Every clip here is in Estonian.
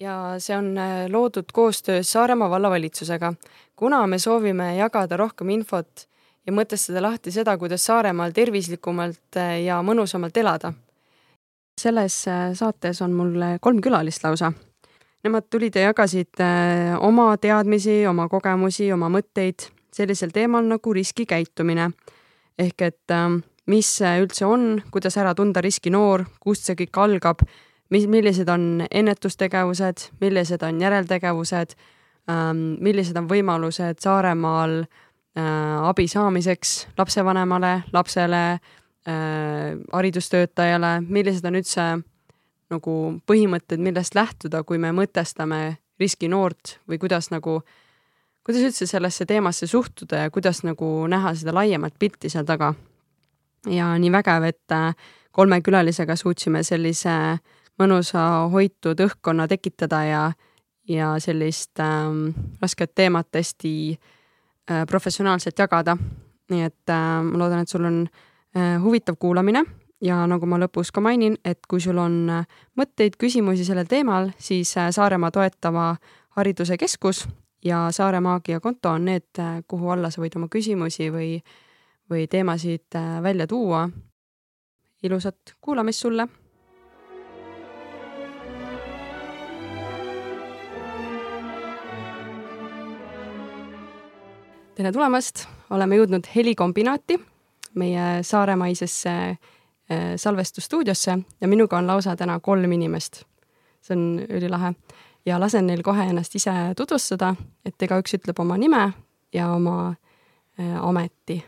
ja see on äh, loodud koostöös Saaremaa vallavalitsusega, kuna me soovime jagada rohkem infot ja mõtestada lahti seda, kuidas Saaremaal tervislikumalt äh, ja mõnusamalt elada. selles äh, saates on mul kolm külalist lausa. Nemad tulid ja jagasid oma teadmisi, oma kogemusi, oma mõtteid sellisel teemal nagu riskikäitumine. ehk et mis see üldse on, kuidas ära tunda riskinoor, kust see kõik algab mis, millised on ennetustegevused, millised on järeltegevused, ähm, millised on võimalused Saaremaal äh, abi saamiseks lapsevanemale, lapsele, äh, haridustöötajale, millised on üldse nagu põhimõtted, millest lähtuda, kui me mõtestame riskinoort või kuidas nagu, kuidas üldse sellesse teemasse suhtuda ja kuidas nagu näha seda laiemat pilti seal taga. ja nii vägev, et äh, kolme külalisega suutsime sellise äh, mõnusa hoitud õhkkonna tekitada ja, ja sellist ähm, rasket teemat hästi äh, professionaalselt jagada. nii et äh, ma loodan, et sul on äh, huvitav kuulamine ja nagu ma lõpus ka mainin, et kui sul on äh, mõtteid, küsimusi sellel teemal, siis äh, Saaremaa toetava hariduse keskus ja Saare Maagia konto on need, äh, kuhu alla sa võid oma küsimusi või, või teemasid välja tuua. ilusat kuulamist sulle tere tulemast, oleme jõudnud helikombinaati, meie saaremaisesse äh, salvestusstuudiosse ja minuga on lausa täna kolm inimest. see on ülilahe ja lasen neil kohe ennast ise tutvustada, et igaüks ütleb oma nime ja oma äh, ameti.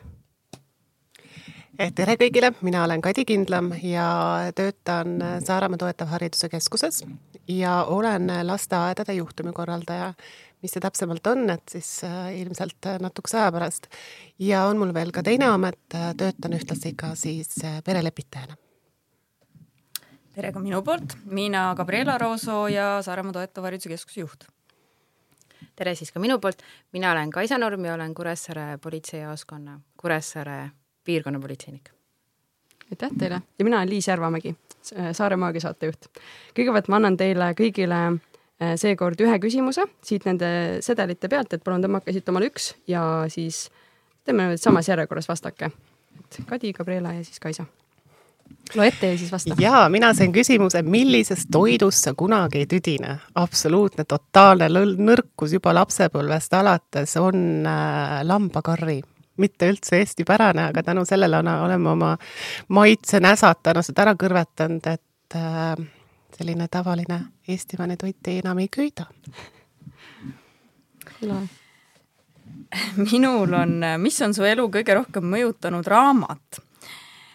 Eh, tere kõigile, mina olen Kadi Kindlam ja töötan Saaremaa Toetav Hariduse Keskuses ja olen lasteaedade juhtumikorraldaja mis see täpsemalt on, et siis äh, ilmselt äh, natukese aja pärast. ja on mul veel ka teine amet, äh, töötan ühtlasi ka siis perelepitajana. tere ka minu poolt, mina Gabriela Rooso ja Saaremaa Toetava Hariduse Keskuse juht. tere siis ka minu poolt, mina olen Kaisa Nurm ja olen Kuressaare politseijaoskonna Kuressaare piirkonnapolitseinik. aitäh teile ja mina olen Liis Järvamägi, Saare Maagia saatejuht. kõigepealt ma annan teile kõigile seekord ühe küsimuse siit nende sedelite pealt, et palun tõmmake siit omale üks ja siis teeme samas järjekorras vastake. et Kadi, Gabriela ja siis Kaisa. loe ette ja siis vasta. jaa, mina sain küsimuse, millisest toidust sa kunagi ei tüdine? absoluutne totaalne nõrkus juba lapsepõlvest alates on äh, lambakarri mitte üldse eestipärane, aga tänu sellele oleme oma maitse näsata ennast ära kõrvetanud, et äh, selline tavaline eestimaine toit enam ei köida. Minul on, mis on su elu kõige rohkem mõjutanud? Raamat?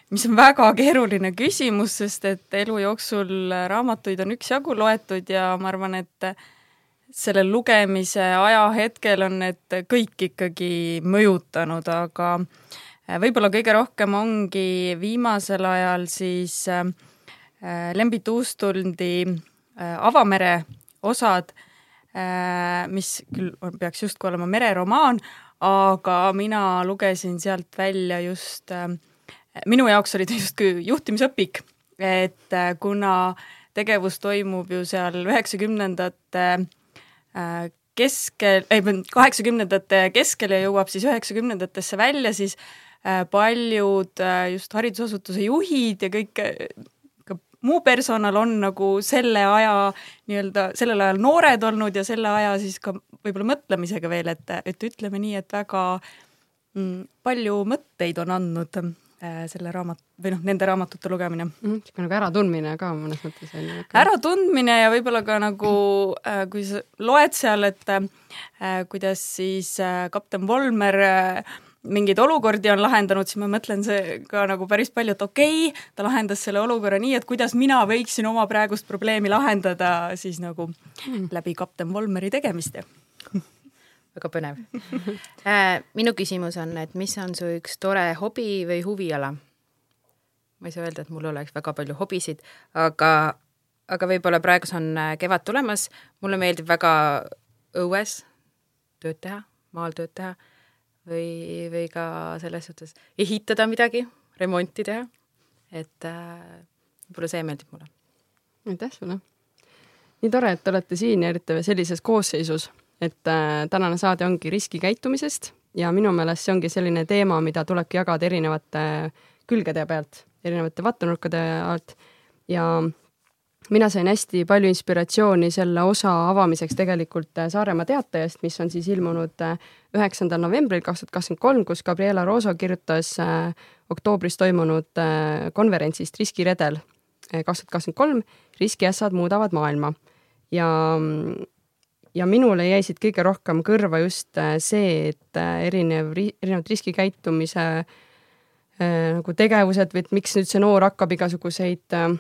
mis on väga keeruline küsimus, sest et elu jooksul raamatuid on üksjagu loetud ja ma arvan, et selle lugemise ajahetkel on need kõik ikkagi mõjutanud, aga võib-olla kõige rohkem ongi viimasel ajal siis äh, Äh, Lembi Tuustuldi äh, avamere osad, äh, mis küll peaks justkui olema mereromaan, aga mina lugesin sealt välja just, minu jaoks oli ta justkui juhtimisõpik, et kuna tegevus toimub ju seal üheksakümnendate keskel, ei, kaheksakümnendate keskel ja jõuab siis üheksakümnendatesse välja, siis paljud just haridusasutuse juhid ja kõik muu personal on nagu selle aja nii-öelda, sellel ajal noored olnud ja selle aja siis ka võib-olla mõtlemisega veel, et, et ütleme nii, et väga mm, palju mõtteid on andnud äh, selle raamat või noh, nende raamatute lugemine mm,. niisugune nagu äratundmine ka mõnes mõttes on ju. äratundmine ja võib-olla ka nagu äh,, kui sa loed seal, et äh, kuidas siis äh, kapten Volmer äh, mingeid olukordi on lahendanud, siis ma mõtlen see ka nagu päris palju, et okei okay,, ta lahendas selle olukorra nii, et kuidas mina võiksin oma praegust probleemi lahendada siis nagu hmm. läbi kapten Volmeri tegemiste väga põnev äh, minu küsimus on, et mis on su üks tore hobi või huviala? ma ei saa öelda, et mul oleks väga palju hobisid, aga, aga võib-olla praegu on äh, kevad tulemas, mulle meeldib väga õues tööd teha, maal tööd teha või, või ka selles suhtes ehitada midagi, remonti teha. et äh, võib-olla see meeldib mulle. aitäh sulle! nii tore, et te olete siin ja eriti sellises koosseisus, et äh, tänane saade ongi riskikäitumisest ja minu meelest see ongi selline teema, mida tulebki jagada erinevate külgede pealt, erinevate vaatenurkade alt ja mina sain hästi palju inspiratsiooni selle osa avamiseks tegelikult äh, Saaremaa Teatajast, mis on siis ilmunud äh, üheksandal novembril kaks tuhat kakskümmend kolm, kus Gabriela Roso kirjutas äh, oktoobris toimunud konverentsist Riskiredel kaks tuhat kakskümmend kolm, riskiässad muudavad maailma. ja, ja minule jäi siit kõige rohkem kõrva just see, et erinev, erinevad riskikäitumise nagu tegevused või et miks nüüd see noor hakkab igasuguseid äh,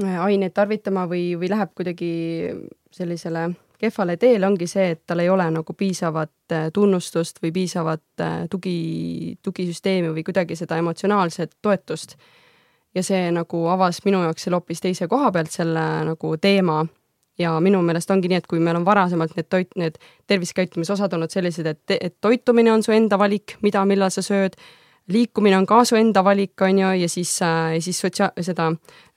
aineid tarvitama või, või läheb kuidagi sellisele kehvale teele, ongi see, et tal ei ole nagu piisavat äh, tunnustust või piisavat äh, tugi, tugisüsteemi või kuidagi seda emotsionaalset toetust. ja see nagu avas minu jaoks selle hoopis teise koha pealt, selle nagu teema ja minu meelest ongi nii, et kui meil on varasemalt need toit, need tervisekäitumise osad olnud sellised, et, et toitumine on su enda valik, mida, millal sa sööd liikumine on ka su enda valik, on ju, ja siis, äh, siis sotsia-, seda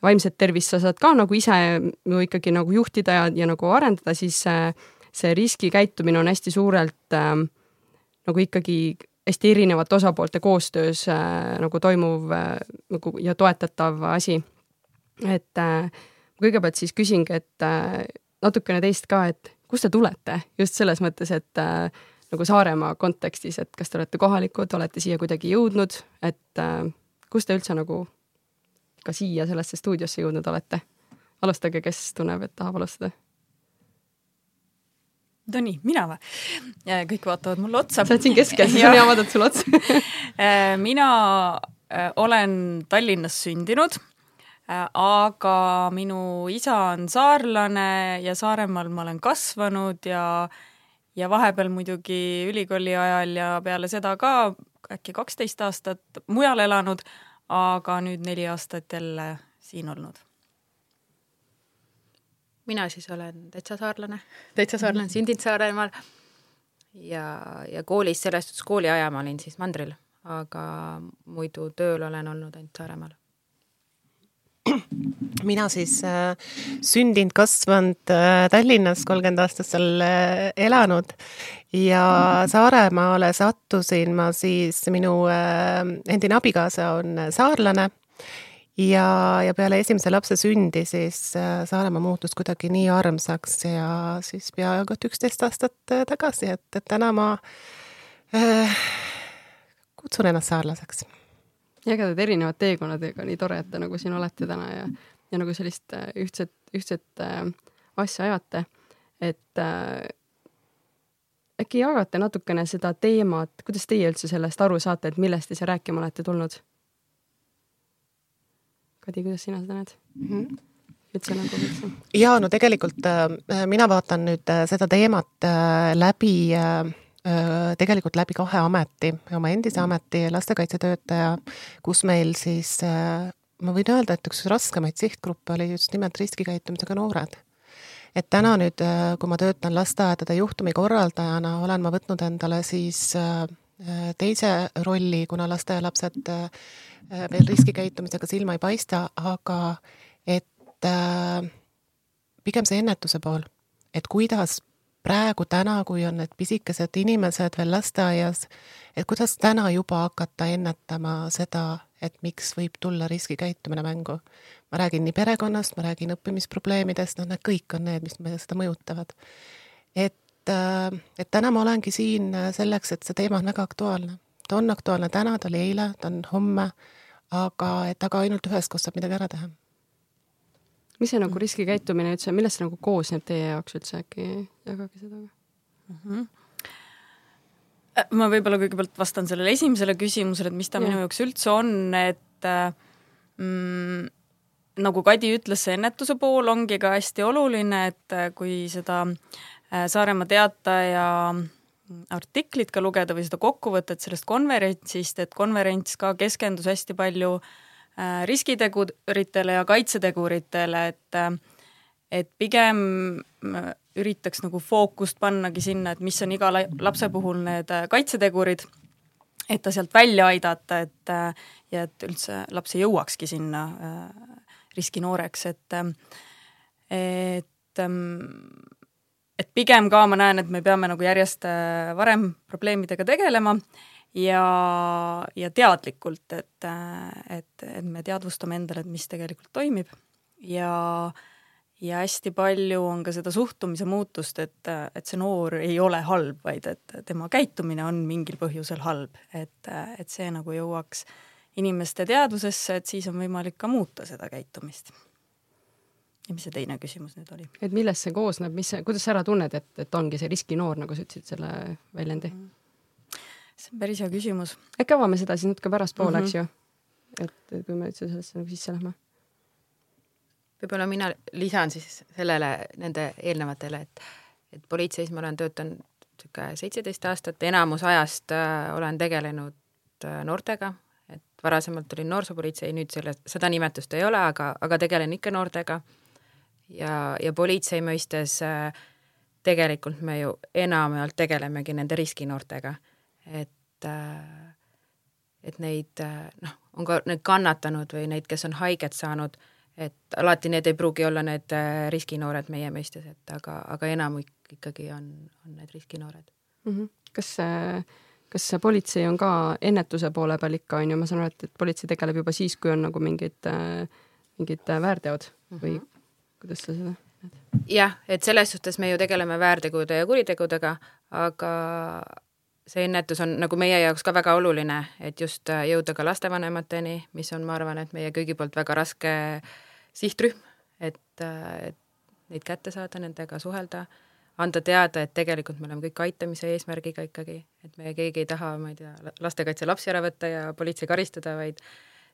vaimset tervist sa saad ka nagu ise ju ikkagi nagu juhtida ja, ja nagu arendada, siis äh, see riskikäitumine on hästi suurelt äh, nagu ikkagi hästi erinevate osapoolte koostöös äh, nagu toimuv äh, nagu ja toetatav asi. et äh, kõigepealt siis küsingi, et äh, natukene teist ka, et kust te tulete just selles mõttes, et äh, nagu Saaremaa kontekstis, et kas te olete kohalikud, olete siia kuidagi jõudnud, et äh, kus te üldse nagu ka siia sellesse stuudiosse jõudnud olete? alustage, kes tunneb, et tahab alustada? Nonii, mina või? kõik vaatavad mulle otsa. sa oled siin keskel, siis on hea vaadata sulle otsa äh, mina äh, olen Tallinnas sündinud, äh, aga minu isa on saarlane ja Saaremaal ma olen kasvanud ja ja vahepeal muidugi ülikooli ajal ja peale seda ka äkki kaksteist aastat mujal elanud, aga nüüd neli aastat jälle siin olnud. mina siis olen täitsa saarlane, täitsa saarlane, sündinud Saaremaal. Ja, ja koolis, selles suhtes kooliaja ma olin siis mandril, aga muidu tööl olen olnud ainult Saaremaal mina siis äh, sündinud, kasvanud äh, Tallinnas, kolmkümmend aastat seal äh, elanud. Ja Saaremaale sattusin ma siis, minu äh, endine abikaasa on saarlane. Ja, ja peale esimese lapse sündi siis äh, Saaremaa muutus kuidagi nii armsaks ja siis peaaegu et üksteist aastat äh, tagasi, et, et täna ma äh, kutsun ennast saarlaseks jagada erinevad teekonnadega, nii tore, et te nagu siin olete täna ja, ja nagu sellist äh, ühtset, ühtset äh, asja ajate. et äh, äkki jagate natukene seda teemat, kuidas teie üldse sellest aru saate, et millest te siia rääkima olete tulnud? Kadi, kuidas sina seda näed mm? -hmm üldse nagu üldse? jaa, no tegelikult äh, mina vaatan nüüd äh, seda teemat äh, läbi äh, tegelikult läbi kahe ameti, oma endise ameti lastekaitsetöötaja, kus meil siis ma võin öelda, et üks raskemaid sihtgruppe oli just nimelt riskikäitumisega noored. et täna nüüd, kui ma töötan lasteaedade juhtumikorraldajana, olen ma võtnud endale siis teise rolli, kuna lasteaialapsed veel riskikäitumisega silma ei paista, aga et pigem see ennetuse pool, et kuidas praegu täna, kui on need pisikesed inimesed veel lasteaias, et kuidas täna juba hakata ennetama seda, et miks võib tulla riskikäitumine mängu. ma räägin nii perekonnast, ma räägin õppimisprobleemidest, noh, need kõik on need, mis meil seda mõjutavad. et, äh, et täna ma olengi siin selleks, et see teema on väga aktuaalne. ta on aktuaalne täna, ta oli eile, ta on homme, aga et aga ainult üheskoos saab midagi ära teha mis see nagu riskikäitumine üldse, millest see nagu koosneb teie jaoks üldse, äkki jagage seda mm? -hmm. ma võib-olla kõigepealt vastan sellele esimesele küsimusele, et mis ta ja. minu jaoks üldse on, et mm, nagu Kadi ütles, see ennetuse pool ongi ka hästi oluline, et äh, kui seda äh, Saaremaa Teataja artiklit ka lugeda või seda kokkuvõtet sellest konverentsist, et konverents ka keskendus hästi palju äh, riskiteguritele ja kaitseteguritele, et äh, et pigem äh, üritaks nagu fookust pannagi sinna, et mis on iga lapse puhul need kaitsetegurid, et ta sealt välja aidata, et ja et üldse laps ei jõuakski sinna riskinooreks, et et ähm, et pigem ka ma näen, et me peame nagu järjest äh, varem probleemidega tegelema ja, ja teadlikult, et, et, et me teadvustame endale, et mis tegelikult toimib ja ja hästi palju on ka seda suhtumise muutust, et, et see noor ei ole halb, vaid et tema käitumine on mingil põhjusel halb, et, et see nagu jõuaks inimeste teadvusesse, et siis on võimalik ka muuta seda käitumist ja mis see teine küsimus nüüd oli? et millest see koosneb, mis kuidas sa ära tunned, et, et ongi see riskinoor, nagu sa ütlesid selle väljendi mm? -hmm. See on päris hea küsimus. äkki avame seda siis natuke pärastpoole mm, -hmm. eks ju? et kui me üldse sellesse nagu sisse lähme. võib-olla mina lisan siis sellele, nende eelnevatele, et, et politseis ma olen töötanud niisugune seitseteist aastat, enamus ajast äh, olen tegelenud äh, noortega, et varasemalt olin noorsoopolitsei, nüüd selle, seda nimetust ei ole, aga, aga tegelen ikka noortega ja, ja politsei mõistes äh, tegelikult me ju enamjaolt tegelemegi nende riskinoortega, et äh, et neid äh, noh, on ka need kannatanud või neid, kes on haiget saanud, et alati need ei pruugi olla need äh, riskinoored meie mõistes, et aga, aga enamik ikkagi on, on need riskinoored mm. -hmm. kas see kas politsei on ka ennetuse poole peal ikka, on ju, ma saan aru, et, et politsei tegeleb juba siis, kui on nagu mingid äh,, mingid väärteod või mm -hmm kuidas sa seda näed? jah, et selles suhtes me ju tegeleme väärtegude ja kuritegudega, aga see ennetus on nagu meie jaoks ka väga oluline, et just äh, jõuda ka lastevanemateni, mis on, ma arvan, et meie kõigi poolt väga raske sihtrühm, et, äh, et neid kätte saada, nendega suhelda, anda teada, et tegelikult me oleme kõik aitamise eesmärgiga ikkagi, et me keegi ei taha, ma ei tea, lastekaitse lapsi ära võtta ja politsei karistada, vaid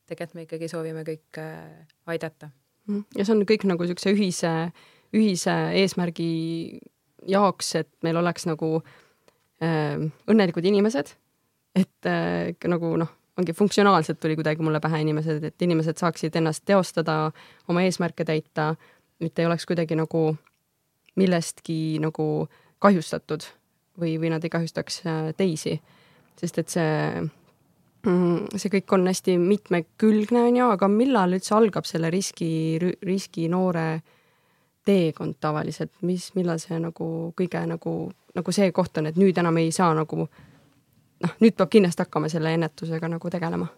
tegelikult me ikkagi soovime kõik äh, aidata Mhm. ja see on kõik nagu niisuguse ühise, ühise eesmärgi jaoks, et meil oleks nagu äh, õnnelikud inimesed, et äh, nagu noh, ongi funktsionaalselt tuli kuidagi mulle pähe inimesed, et inimesed saaksid ennast teostada, oma eesmärke täita, mitte ei oleks kuidagi nagu millestki nagu kahjustatud või, või nad ei kahjustaks äh, teisi. sest et see Mm, see kõik on hästi mitmekülgne, on ju, aga millal üldse algab selle riski, riski noore teekond tavaliselt, mis, millal see nagu kõige nagu, nagu see koht on, et nüüd enam ei saa nagu noh, nüüd peab kindlasti hakkama selle ennetusega nagu tegelema?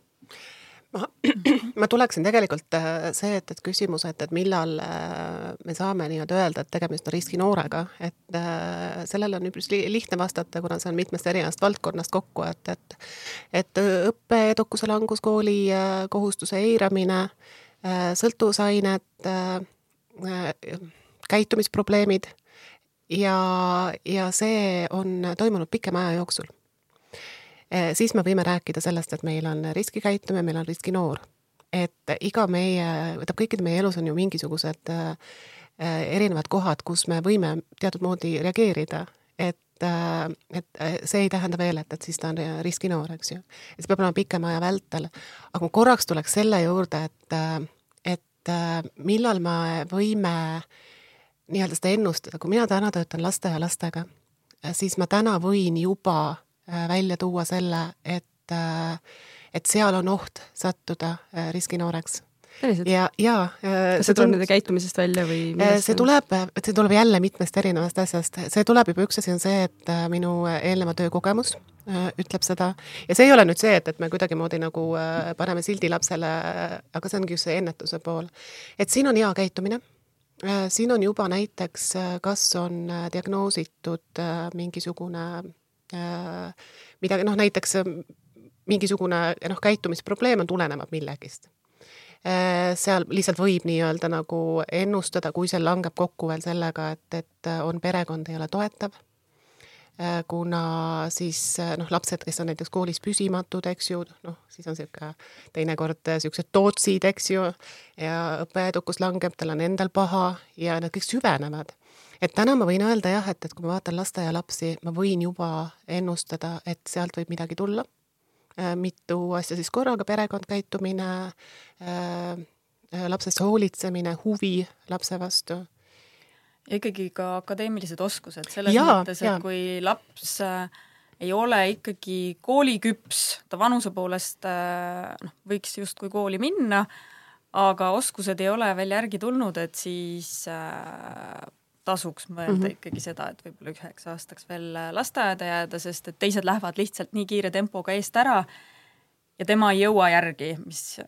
Ma, ma tuleksin tegelikult äh, see, et, et küsimus, et, et millal äh, me saame nii-öelda öelda, et tegemist on riskinoorega, et äh, sellele on üpris lihtne vastata, kuna see on mitmest erinevast valdkonnast kokku, et, et et õppeedukuse langus, kooli kohustuse eiramine, sõltuvusained, käitumisprobleemid ja, ja see on toimunud pikema aja jooksul Eh, siis me võime rääkida sellest, et meil on riskikäitumine, meil on riskinoor. et iga meie, tähendab kõikide meie elus on ju mingisugused äh, erinevad kohad, kus me võime teatud moodi reageerida, et äh, et see ei tähenda veel, et, et siis ta on riskinoor, eks ju. see peab olema pikema aja vältel. aga ma korraks tuleks selle juurde, et, et millal me võime nii-öelda seda ennustada, kui mina täna töötan lasteaialastega, siis ma täna võin juba Äh, välja tuua selle, et, äh, et seal on oht sattuda äh, riskinooreks ja, ja kas see tuleb nende käitumisest välja või see tuleb, see tuleb jälle mitmest erinevast asjast, see tuleb juba, üks asi on see, et minu eelneva töökogemus ütleb seda. Ja see ei ole nüüd see, et, et me kuidagimoodi nagu paneme sildi lapsele, aga see ongi just see ennetuse pool. et siin on hea käitumine, siin on juba näiteks, kas on diagnoositud mingisugune Äh, midagi, noh näiteks äh, mingisugune noh, käitumisprobleem on, tulenevad millegist. Äh, seal lihtsalt võib nii-öelda nagu ennustada, kui see langeb kokku veel sellega, et, et on perekond ei ole toetav, kuna siis noh, lapsed, kes on näiteks koolis püsimatud, eks ju, noh, siis on niisugune teinekord niisugused tootsid, eks ju, ja õppeedukus langeb, tal on endal paha ja need kõik süvenevad et täna ma võin öelda jah, et, et kui ma vaatan lasteaialapsi, ma võin juba ennustada, et sealt võib midagi tulla. Mitu asja siis korraga, perekond, käitumine äh,, lapsest hoolitsemine, huvi lapse vastu ja ikkagi ka akadeemilised oskused, selles Jaa, mõttes, et jaa. kui laps äh, ei ole ikkagi kooliküps, ta vanuse poolest äh, noh, võiks justkui kooli minna, aga oskused ei ole veel järgi tulnud, et siis äh, tasuks mõelda mm Mhm. -hmm. ikkagi seda, et võib-olla üheks aastaks veel äh, lasteaeda jääda, sest et teised lähevad lihtsalt nii kiire tempoga eest ära ja tema ei jõua järgi, mis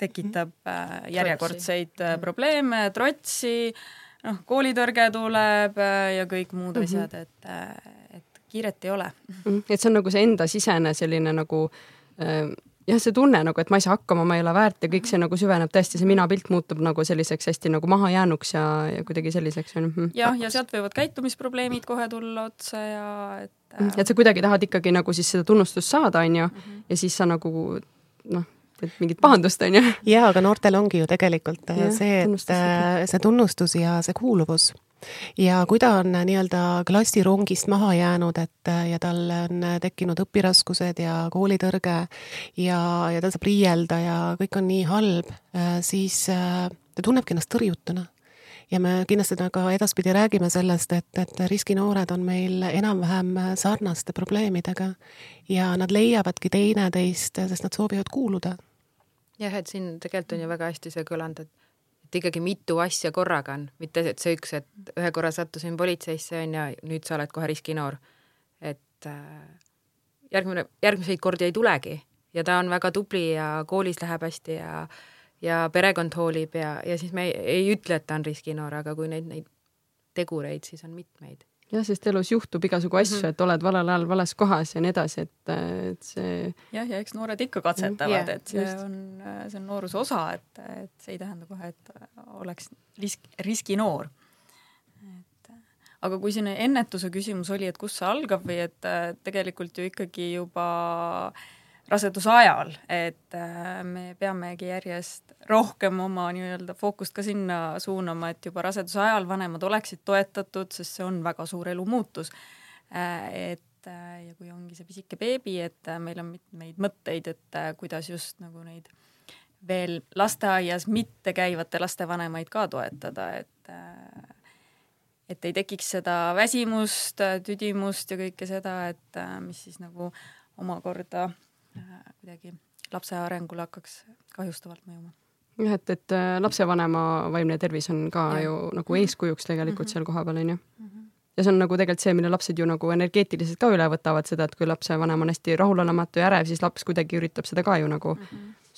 tekitab äh, järjekordseid äh, probleeme, trotsi, noh, koolitõrge tuleb ja kõik muud mm Mhm. -hmm. asjad, et et kiiret ei ole. Mhm. et see on nagu see endasisene selline nagu äh, jah, see tunne nagu, et ma ei saa hakkama, ma ei ole väärt ja kõik see nagu süveneb tõesti, see minapilt muutub nagu selliseks hästi nagu mahajäänuks ja, ja kuidagi selliseks on ju. jah, ja sealt võivad käitumisprobleemid kohe tulla otsa ja et äh, et sa kuidagi tahad ikkagi nagu siis seda tunnustust saada, on ju, ja siis sa nagu noh, et mingit pahandust, on ju. jaa, aga noortel ongi ju tegelikult äh, Jah, see, et tunnustus äh, see tunnustus ja see kuuluvus. Ja kui ta on äh, nii-öelda klassirongist maha jäänud, et äh, ja tal on äh, tekkinud õpiraskused ja koolitõrge ja, ja ta saab riielda ja kõik on nii halb, siis äh, ta tunnebki ennast tõrjutuna. Ja me kindlasti ka edaspidi räägime sellest, et, et riskinoored on meil enam-vähem sarnaste probleemidega ja nad leiavadki teineteist, sest nad soovivad kuuluda. Jah, et siin tegelikult on ju väga hästi see kõlanud, et et ikkagi mitu asja korraga on, mitte et see üks, et ühe korra sattusin politseisse on ja nüüd sa oled kohe riskinoor. et äh, järgmine, järgmiseid kordi ei tulegi ja ta on väga tubli ja koolis läheb hästi ja ja perekond hoolib ja, ja siis me ei, ei ütle, et ta on riskinoor, aga kui neid, neid tegureid, siis on mitmeid. Jah, sest elus juhtub igasugu asju mm. -hmm. et oled valel ajal vales kohas ja nii edasi, et, et see jah, ja eks noored ikka katsetavad yeah, et see just. on, see on nooruse osa, et, et see ei tähenda kohe, et oleks risk, riskinoor. et aga kui siin ennetuse küsimus oli, et kust see algab või et äh, tegelikult ju ikkagi juba raseduse ajal, et äh, me peamegi järjest rohkem oma nii-öelda fookust ka sinna suunama, et juba raseduse ajal vanemad oleksid toetatud, sest see on väga suur elumuutus. et äh, ja kui ongi see pisike beebi, et äh, meil on mitmeid mõtteid, et äh, kuidas just nagu neid veel lasteaias mitte käivate lastevanemaid ka toetada, et äh, et ei tekiks seda väsimust, tüdimust ja kõike seda, et äh, mis siis nagu omakorda äh, kuidagi lapse arengule hakkaks kahjustavalt mõjuma. jah, et, et äh, lapsevanema vaimne tervis on ka ja. ju nagu eeskujuks tegelikult Mhm. seal kohapeal, on ju. Ja see on nagu tegelikult see, mille lapsed ju nagu energeetiliselt ka üle võtavad, seda, et kui lapsevanem on hästi rahulolematu ja ärev, siis laps kuidagi üritab seda ka ju nagu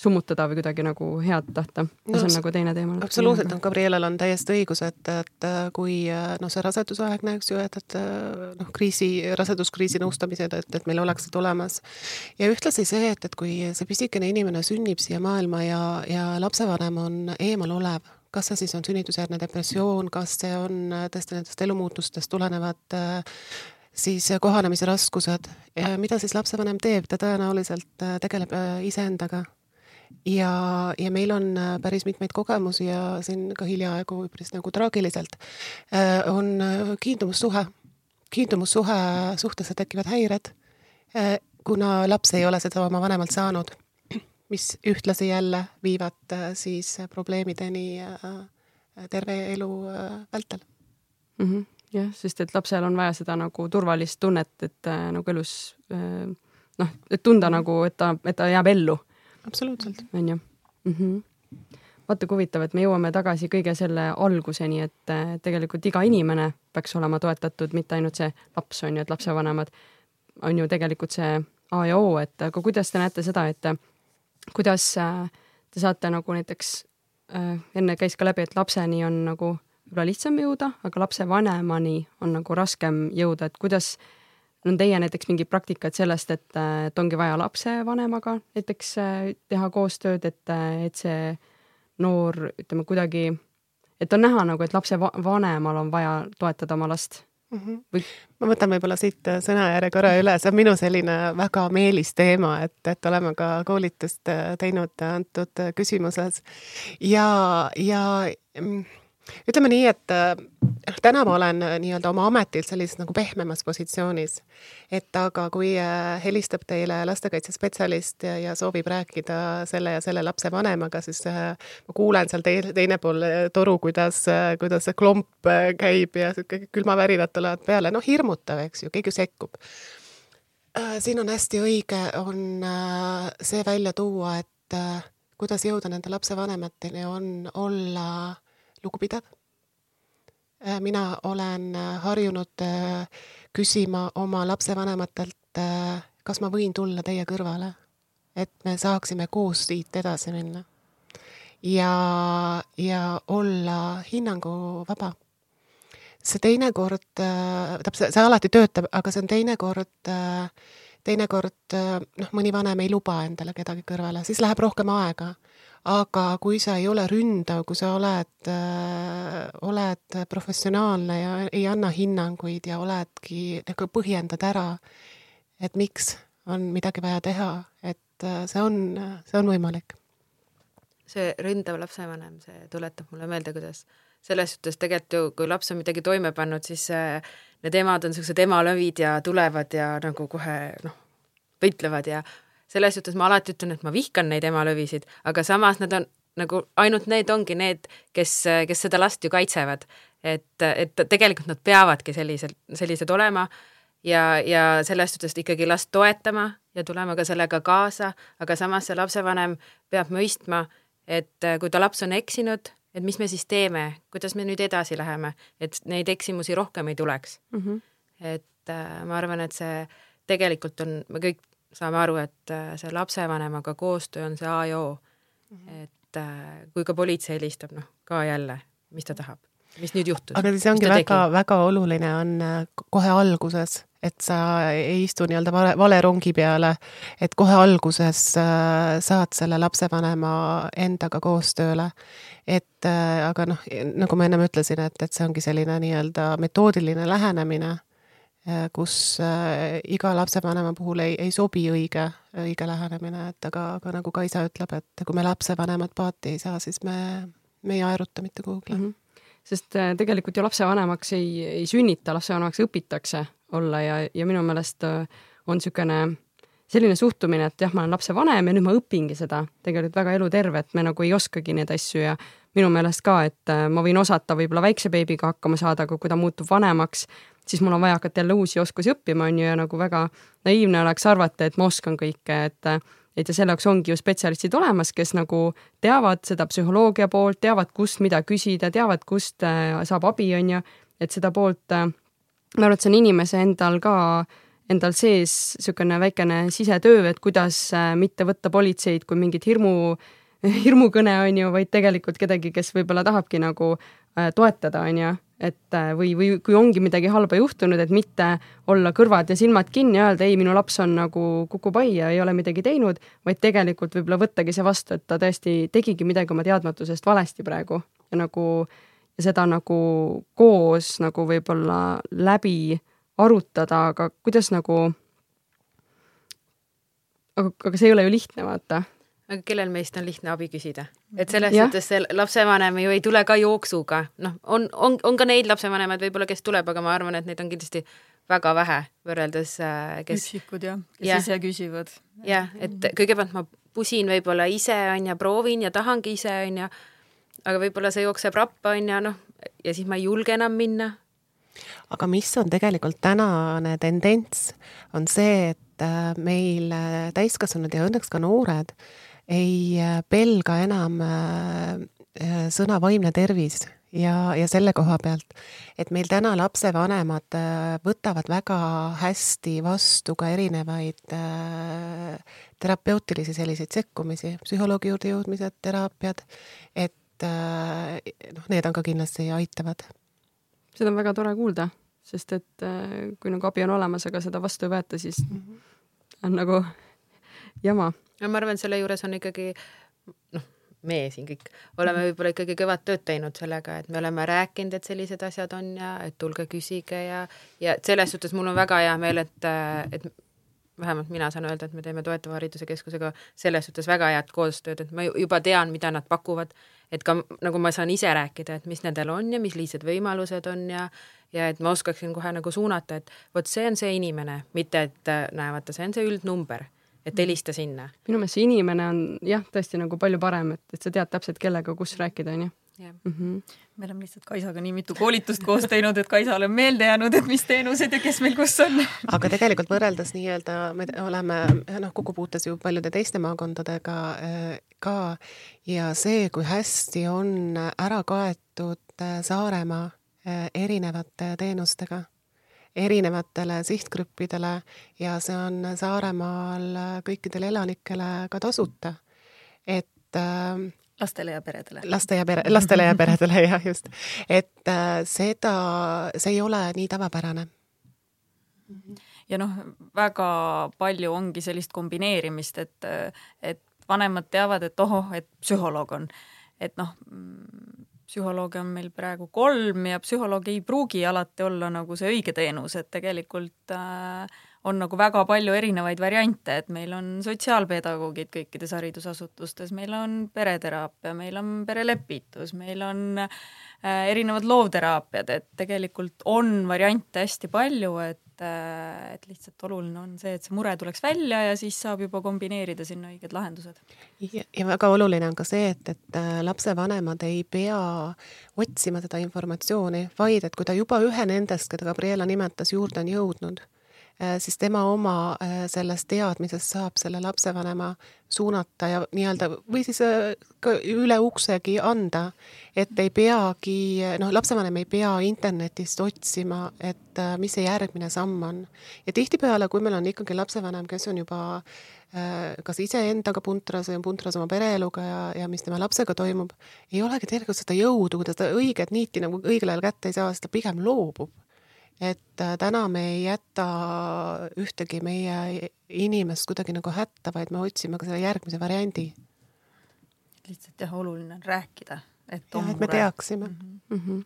summutada või kuidagi nagu head tahta. ja No see on s- nagu teine teema. absoluutselt on, Gabrielal on täiesti õigus, et, et äh, kui äh, noh, see rasedusaegne, eks ju, et, et äh, noh, kriisi, raseduskriisi nõustamised, et, et meil oleksid olemas. ja ühtlasi see, et, et kui see pisikene inimene sünnib siia maailma ja, ja lapsevanem on eemalolev, kas see siis on sünnitusjärgne depressioon, kas see on äh, tõesti nendest elumuutustest tulenevad äh, siis kohanemise raskused, mida siis lapsevanem teeb, ta tõenäoliselt äh, tegeleb äh, iseendaga. Ja, ja meil on äh, päris mitmeid kogemusi ja siin ka hiljaaegu üpris nagu traagiliselt äh, on äh, kiindumussuhe, kiindumussuhe suhtesse tekivad häired, kuna laps ei ole seda oma vanemalt saanud, mis ühtlasi jälle viivad äh, siis probleemideni äh, terve elu äh, vältel. mm. -hmm. jah, sest et lapsel on vaja seda nagu turvalist tunnet, et äh, nagu elus äh, noh, et tunda nagu, et ta, et ta jääb ellu absoluutselt. on ju mm -hmm. vaata kui huvitav, et me jõuame tagasi kõige selle alguseni, et äh, tegelikult iga inimene peaks olema toetatud, mitte ainult see laps on ju, et lapsevanemad on ju tegelikult see A ja O, et aga kuidas te näete seda, et äh, kuidas äh, te saate nagu näiteks äh,, enne käis ka läbi, et lapseni on nagu võib-olla lihtsam jõuda, aga lapsevanemani on nagu raskem jõuda, et kuidas on teie näiteks mingid praktikad sellest, et, et ongi vaja lapsevanemaga näiteks äh, teha koostööd, et, et see noor, ütleme kuidagi, et on näha nagu, et lapsevanemal on vaja toetada oma last. Või ma võtan võib-olla siit sõnajärje korra üle, see on minu selline väga meelis teema, et, et oleme ka koolitust teinud antud küsimuses. Ja, ja mm, ütleme nii, et noh, täna ma olen äh, nii-öelda oma ametilt sellises nagu pehmemas positsioonis. et aga kui äh, helistab teile lastekaitsespetsialist ja, ja soovib rääkida selle ja selle lapse vanemaga, siis ma kuulen seal teine, teine pool toru, kuidas, kuidas see klomp käib ja sihuke külmavärinad tulevad peale, noh, hirmutav, eks ju, keegi sekkub. siin on hästi õige, on see välja tuua, et kuidas jõuda nende lapsevanemateni, on olla lugupidav Äh, mina olen äh, harjunud äh, küsima oma lapsevanematelt, kas ma võin tulla teie kõrvale, et me saaksime koos siit edasi minna. ja, ja olla hinnanguvaba. see teinekord, täpselt, see alati töötab, aga see on teinekord, teinekord noh, mõni vanem ei luba endale kedagi kõrvale, siis läheb rohkem aega aga kui sa ei ole ründav, kui sa oled äh,, oled professionaalne ja ei anna hinnanguid ja oledki, nagu põhjendad ära, et miks on midagi vaja teha, et äh, see on, see on võimalik. see ründav lapsevanem, see tuletab mulle meelde, kuidas selles suhtes tegelikult ju, kui laps on midagi toime pannud, siis äh, need emad on niisugused emalõvid ja tulevad ja nagu kohe noh, võitlevad ja selles suhtes ma alati ütlen, et ma vihkan neid emalõvisid, aga samas nad on nagu ainult need ongi need, kes, kes seda last ju kaitsevad. et, et tegelikult nad peavadki sellised, sellised olema ja, ja selles suhtes ikkagi last toetama ja tulema ka sellega kaasa, aga samas see lapsevanem peab mõistma, et kui ta laps on eksinud, et mis me siis teeme, kuidas me nüüd edasi läheme, et neid eksimusi rohkem ei tuleks mm. -hmm. et äh, ma arvan, et see tegelikult on, me kõik saame aru, et äh, see lapsevanemaga koostöö on see A ja O mm. -hmm. et äh, kui ka politsei helistab, noh, ka jälle, mis ta tahab, mis nüüd juhtus. aga see ongi väga-väga oluline on äh, kohe alguses, et sa ei istu nii-öelda vale, vale rongi peale, et kohe alguses saad selle lapsevanema endaga koostööle. et aga noh, nagu ma ennem ütlesin, et, et see ongi selline nii-öelda metoodiline lähenemine Äh, kus äh, iga lapsevanema puhul ei, ei sobi õige, õige lähenemine, et aga, aga nagu Kaisa ütleb, et kui me lapsevanemad paati ei saa, siis me, me ei aeruta mitte kuhugi mm. -hmm. sest äh, tegelikult ju lapsevanemaks ei, ei sünnita, lapsevanemaks õpitakse olla ja, ja minu meelest on niisugune selline suhtumine, et jah, ma olen lapsevanem ja nüüd ma õpingi seda tegelikult väga eluterve, et me nagu ei oskagi neid asju ja minu meelest ka, et ma võin osata võib-olla väikse beebiga hakkama saada, aga kui ta muutub vanemaks, siis mul on vaja hakata jälle uusi oskusi õppima, on ju, ja nagu väga naiivne oleks arvata, et ma oskan kõike, et et ja selle jaoks ongi ju spetsialistid olemas, kes nagu teavad seda psühholoogia poolt, teavad, kust mida küsida, teavad, kust äh, saab abi, on ju, et seda poolt, äh, ma arvan, et see on inimese endal ka, endal sees niisugune väikene sisetöö, et kuidas äh, mitte võtta politseid kui mingit hirmu, hirmukõne, on ju, vaid tegelikult kedagi, kes võib-olla tahabki nagu toetada, on ju et äh, või, või kui ongi midagi halba juhtunud, et mitte olla kõrvad ja silmad kinni ja öelda ei, minu laps on nagu kukub aia, ei ole midagi teinud, vaid tegelikult võib-olla võttagi see vastu, et ta tõesti tegigi midagi oma teadmatusest valesti praegu. Ja nagu ja seda nagu koos nagu võib-olla läbi arutada, aga kuidas nagu aga, aga see ei ole ju lihtne, vaata aga kellel meist on lihtne abi küsida? et selles suhtes see lapsevanem ju ei tule ka jooksuga, noh, on, on, on ka neid lapsevanemaid võib-olla, kes tuleb, aga ma arvan, et neid on kindlasti väga vähe võrreldes äh, kes üksikud jah, kes ja. ise küsivad. jah, et kõigepealt ma pusin võib-olla ise, on ju, proovin ja tahangi ise, on ju, aga võib-olla see jookseb rappa, on ju, noh, ja siis ma ei julge enam minna. aga mis on tegelikult tänane tendents, on see, et äh, meil äh, täiskasvanud ja õnneks ka noored ei äh, pelga enam äh, äh, sõna vaimne tervis ja, ja selle koha pealt, et meil täna lapsevanemad võtavad väga hästi vastu ka erinevaid äh, terapeutilisi selliseid sekkumisi, psühholoogi juurde jõudmised, teraapiad, et äh, noh, need on ka kindlasti aitavad. seda on väga tore kuulda, sest et äh, kui nagu abi on olemas, aga seda vastu ei võeta, siis mm -hmm. on nagu jama no ma arvan, selle juures on ikkagi noh, meie siin kõik oleme mhm. võib-olla ikkagi kõvat tööd teinud sellega, et me oleme rääkinud, et sellised asjad on ja et tulge küsige ja, ja selles suhtes mul on väga hea meel, et, et vähemalt mina saan öelda, et me teeme toetava hariduse keskusega selles suhtes väga head koostööd, et ma juba tean, mida nad pakuvad, et ka nagu ma saan ise rääkida, et mis nendel on ja mis lihtsad võimalused on ja ja et ma oskaksin kohe nagu suunata, et vot see on see inimene, mitte et näe, vaata, see on see üldnumber et helista sinna. minu meelest see inimene on jah, tõesti nagu palju parem, et, et sa tead täpselt, kellega, kus rääkida, onju yeah.. Mm -hmm. me oleme lihtsalt Kaisaga nii mitu koolitust koos teinud, et Kaisale on meelde jäänud, et mis teenused ja kes meil kus on. aga tegelikult võrreldes nii-öelda me oleme noh, kokkupuutes ju paljude teiste maakondadega äh, ka ja see, kui hästi on ära kaetud äh, Saaremaa äh, erinevate teenustega erinevatele sihtgruppidele ja see on Saaremaal kõikidele elanikele ka tasuta. et äh, lastele ja peredele. laste ja pere, lastele ja peredele jah, just. et äh, seda, see ei ole nii tavapärane. ja noh, väga palju ongi sellist kombineerimist, et, et vanemad teavad, et ohoh, et psühholoog on, et noh, psühholooge on meil praegu kolm ja psühholoog ei pruugi alati olla nagu see õige teenus, et tegelikult äh, on nagu väga palju erinevaid variante, et meil on sotsiaalpedagoogid kõikides haridusasutustes, meil on pereteraapia, meil on perelepitus, meil on äh, erinevad loovteraapiad, et tegelikult on variante hästi palju, et äh, et lihtsalt oluline on see, et see mure tuleks välja ja siis saab juba kombineerida sinna õiged lahendused. ja, väga oluline on ka see, et, et äh, lapsevanemad ei pea otsima seda informatsiooni, vaid et kui ta juba ühe nendest, keda Gabriela nimetas, juurde on jõudnud siis tema oma äh, sellest teadmisest saab selle lapsevanema suunata ja nii-öelda või siis äh, üle uksegi anda, et ei peagi, noh, lapsevanem ei pea internetist otsima, et mis see järgmine samm on. ja tihtipeale, kui meil on ikkagi lapsevanem, kes on juba kas iseendaga puntras või on puntras oma pereeluga ja, ja mis tema lapsega toimub, ei olegi tegelikult seda jõudu, kui ta seda õiget niiti nagu õigel ajal kätte ei saa, siis ta pigem loobub et äh, täna me ei jäta ühtegi meie inimest kuidagi nagu hätta, vaid me otsime ka selle järgmise variandi. lihtsalt jah, oluline on rääkida, et jah, et me teaksime mm. -hmm.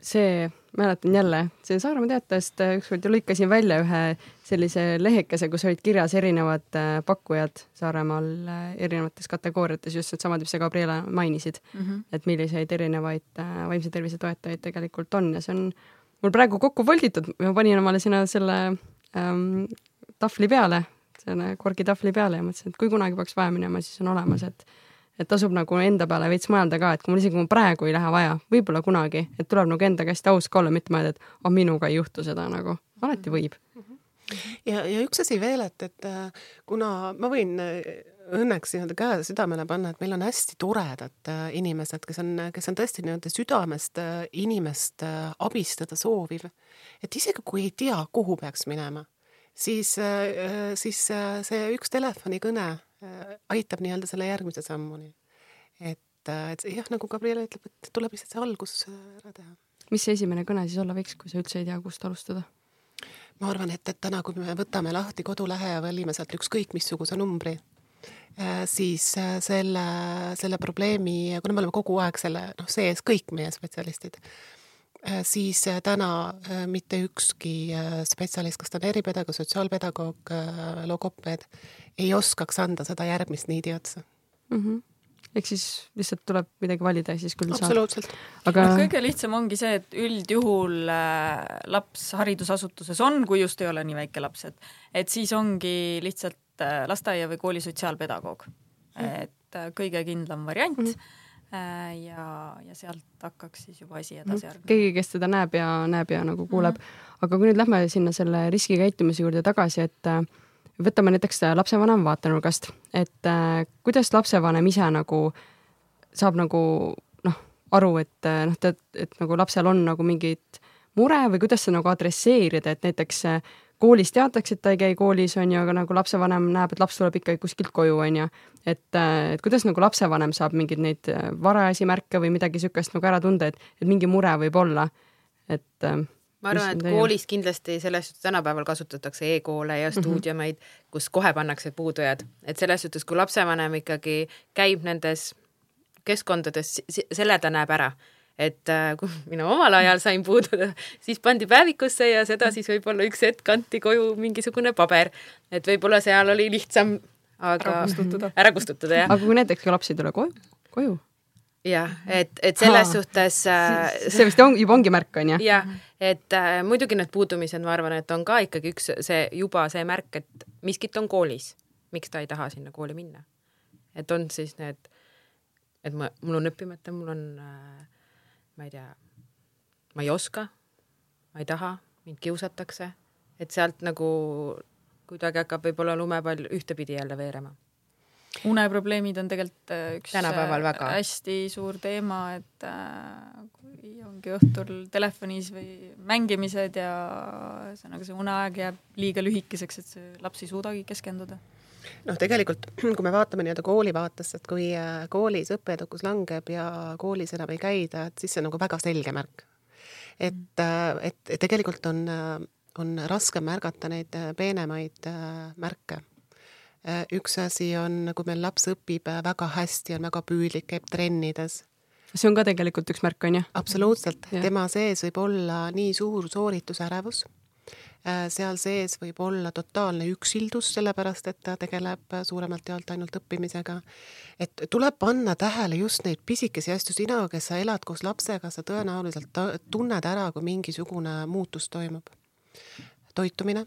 See, mäletan jälle, see Saaremaa Teatajast äh, ükskord lõikasin välja ühe sellise lehekese, kus olid kirjas erinevad äh, pakkujad Saaremaal erinevates kategooriates, just needsamad, mis sa, Gabriela, mainisid mm. -hmm. et milliseid erinevaid vaimse tervise toetajaid tegelikult on ja see on mul praegu kokku volditud, ma panin omale sinna selle ähm, tahvli peale, selle korgitahvli peale ja mõtlesin, et kui kunagi peaks vaja minema, siis on olemas, et et tasub nagu enda peale veits mõelda ka, et kui mul isegi kui praegu ei lähe vaja, võib-olla kunagi, et tuleb nagu endaga hästi aus ka olla, mitte mõelda, et oh, minuga ei juhtu seda nagu, alati võib mm. -hmm ja, ja üks asi veel, et, et äh, kuna ma võin õnneks nii-öelda käe südamele panna, et meil on hästi toredad äh, inimesed, kes on, kes on tõesti nii-öelda südamest äh, inimest äh, abistada sooviv. et isegi kui ei tea, kuhu peaks minema, siis, siis see üks telefonikõne aitab nii-öelda selle järgmise sammuni. et, et jah, nagu Gabriela ütleb, et tuleb lihtsalt see algus ära teha. mis see esimene kõne siis olla võiks, kui sa üldse ei tea, kust alustada? ma arvan, et, et täna, kui me võtame lahti kodulehe ja valime sealt ükskõik missuguse numbri, Äh, siis äh, selle, selle probleemi, kuna me oleme kogu aeg selle noh, sees, kõik meie spetsialistid, äh, siis täna mitte ükski spetsialist, kas ta on eripedagoog, sotsiaalpedagoog, logopeed, ei oskaks anda seda järgmist niidi otsa mm. -hmm ehk siis lihtsalt tuleb midagi valida ja siis küll saab. absoluutselt. aga no, kõige lihtsam ongi see, et üldjuhul laps haridusasutuses on, kui just ei ole nii väike laps, et et siis ongi lihtsalt Äh, lasteaia või kooli sotsiaalpedagoog. et äh, kõige kindlam variant mm. -hmm. Ja, ja sealt hakkaks siis juba asi edasi järgnema. keegi, kes seda näeb ja näeb ja nagu kuuleb mm. -hmm. aga kui nüüd lähme sinna selle riskikäitumise juurde tagasi, et võtame näiteks lapsevanema vaatenurgast, et äh, kuidas lapsevanem ise nagu saab nagu noh, aru, et noh, et, et nagu lapsel on nagu mingid mure või kuidas seda nagu adresseerida, et näiteks koolis teatakse, et ta ei käi koolis, on ju, aga nagu lapsevanem näeb, et laps tuleb ikkagi kuskilt koju, on ju. et, et kuidas nagu lapsevanem saab mingeid neid äh, varajasi märke või midagi niisugust nagu ära tunda, et, et mingi mure võib olla, et äh, ma arvan, et koolis kindlasti selles suhtes tänapäeval kasutatakse e-koole ja mhm. stuudiumeid mm, -hmm. kus kohe pannakse puudujad, et selles suhtes, kui lapsevanem ikkagi käib nendes keskkondades, selle ta näeb ära et äh, kui mina omal ajal sain puududa, siis pandi päevikusse ja seda siis võib-olla üks hetk kanti koju mingisugune paber, et võib-olla seal oli lihtsam aga ära kustutada. ära kustutada, jah. aga kui näiteks ka laps ei tule koju, koju? jah, et, et selles Aa. suhtes äh, see vist on, juba ongi märk, on ju? jah, et äh, muidugi need puudumised, ma arvan, et on ka ikkagi üks see juba see märk, et miskit on koolis, miks ta ei taha sinna kooli minna. et on siis need, et ma, mul on õppimata, mul on äh, ma ei tea, ma ei oska, ma ei taha, mind kiusatakse, et sealt nagu kuidagi hakkab võib-olla lumepall ühtepidi jälle veerema. uneprobleemid on tegelikult äh, üks tänapäeval äh, väga hästi suur teema, et äh, kui ongi õhtul telefonis või mängimised ja ühesõnaga see uneaeg jääb liiga lühikeseks, et see laps ei suudagi keskenduda noh, tegelikult kui me vaatame nii-öelda kooli vaatest, et kui äh, koolis õppeedukus langeb ja koolis enam ei käida, et siis see on nagu väga selge märk. et, äh, et tegelikult on, äh, on raske märgata neid peenemaid märke. üks asi on, kui meil laps õpib väga hästi, on väga püüdlik, käib trennides see on ka tegelikult üks märk, on ju? absoluutselt, tema sees võib olla nii suur sooritusärevus seal sees võib olla totaalne üksildus, sellepärast et ta tegeleb suuremalt jaolt ainult õppimisega. et tuleb panna tähele just neid pisikesi asju, sina, kes sa elad koos lapsega, sa tõenäoliselt tunned ära, kui mingisugune muutus toimub. toitumine,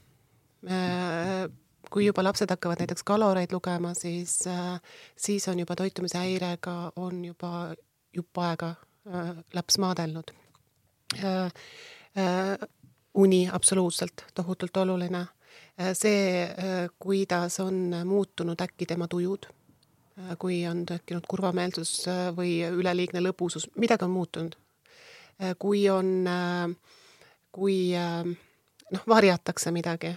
äh, kui juba lapsed hakkavad näiteks kaloreid lugema, siis, äh, siis on juba toitumise häirega, on juba jupp aega laps maadelnud uni absoluutselt tohutult oluline. Äh, see, äh, kuidas on muutunud äkki tema tujud, äh, kui on tekkinud kurvameelsus või üleliigne lõbusus, midagi on muutunud. kui on, kui noh, varjatakse midagi.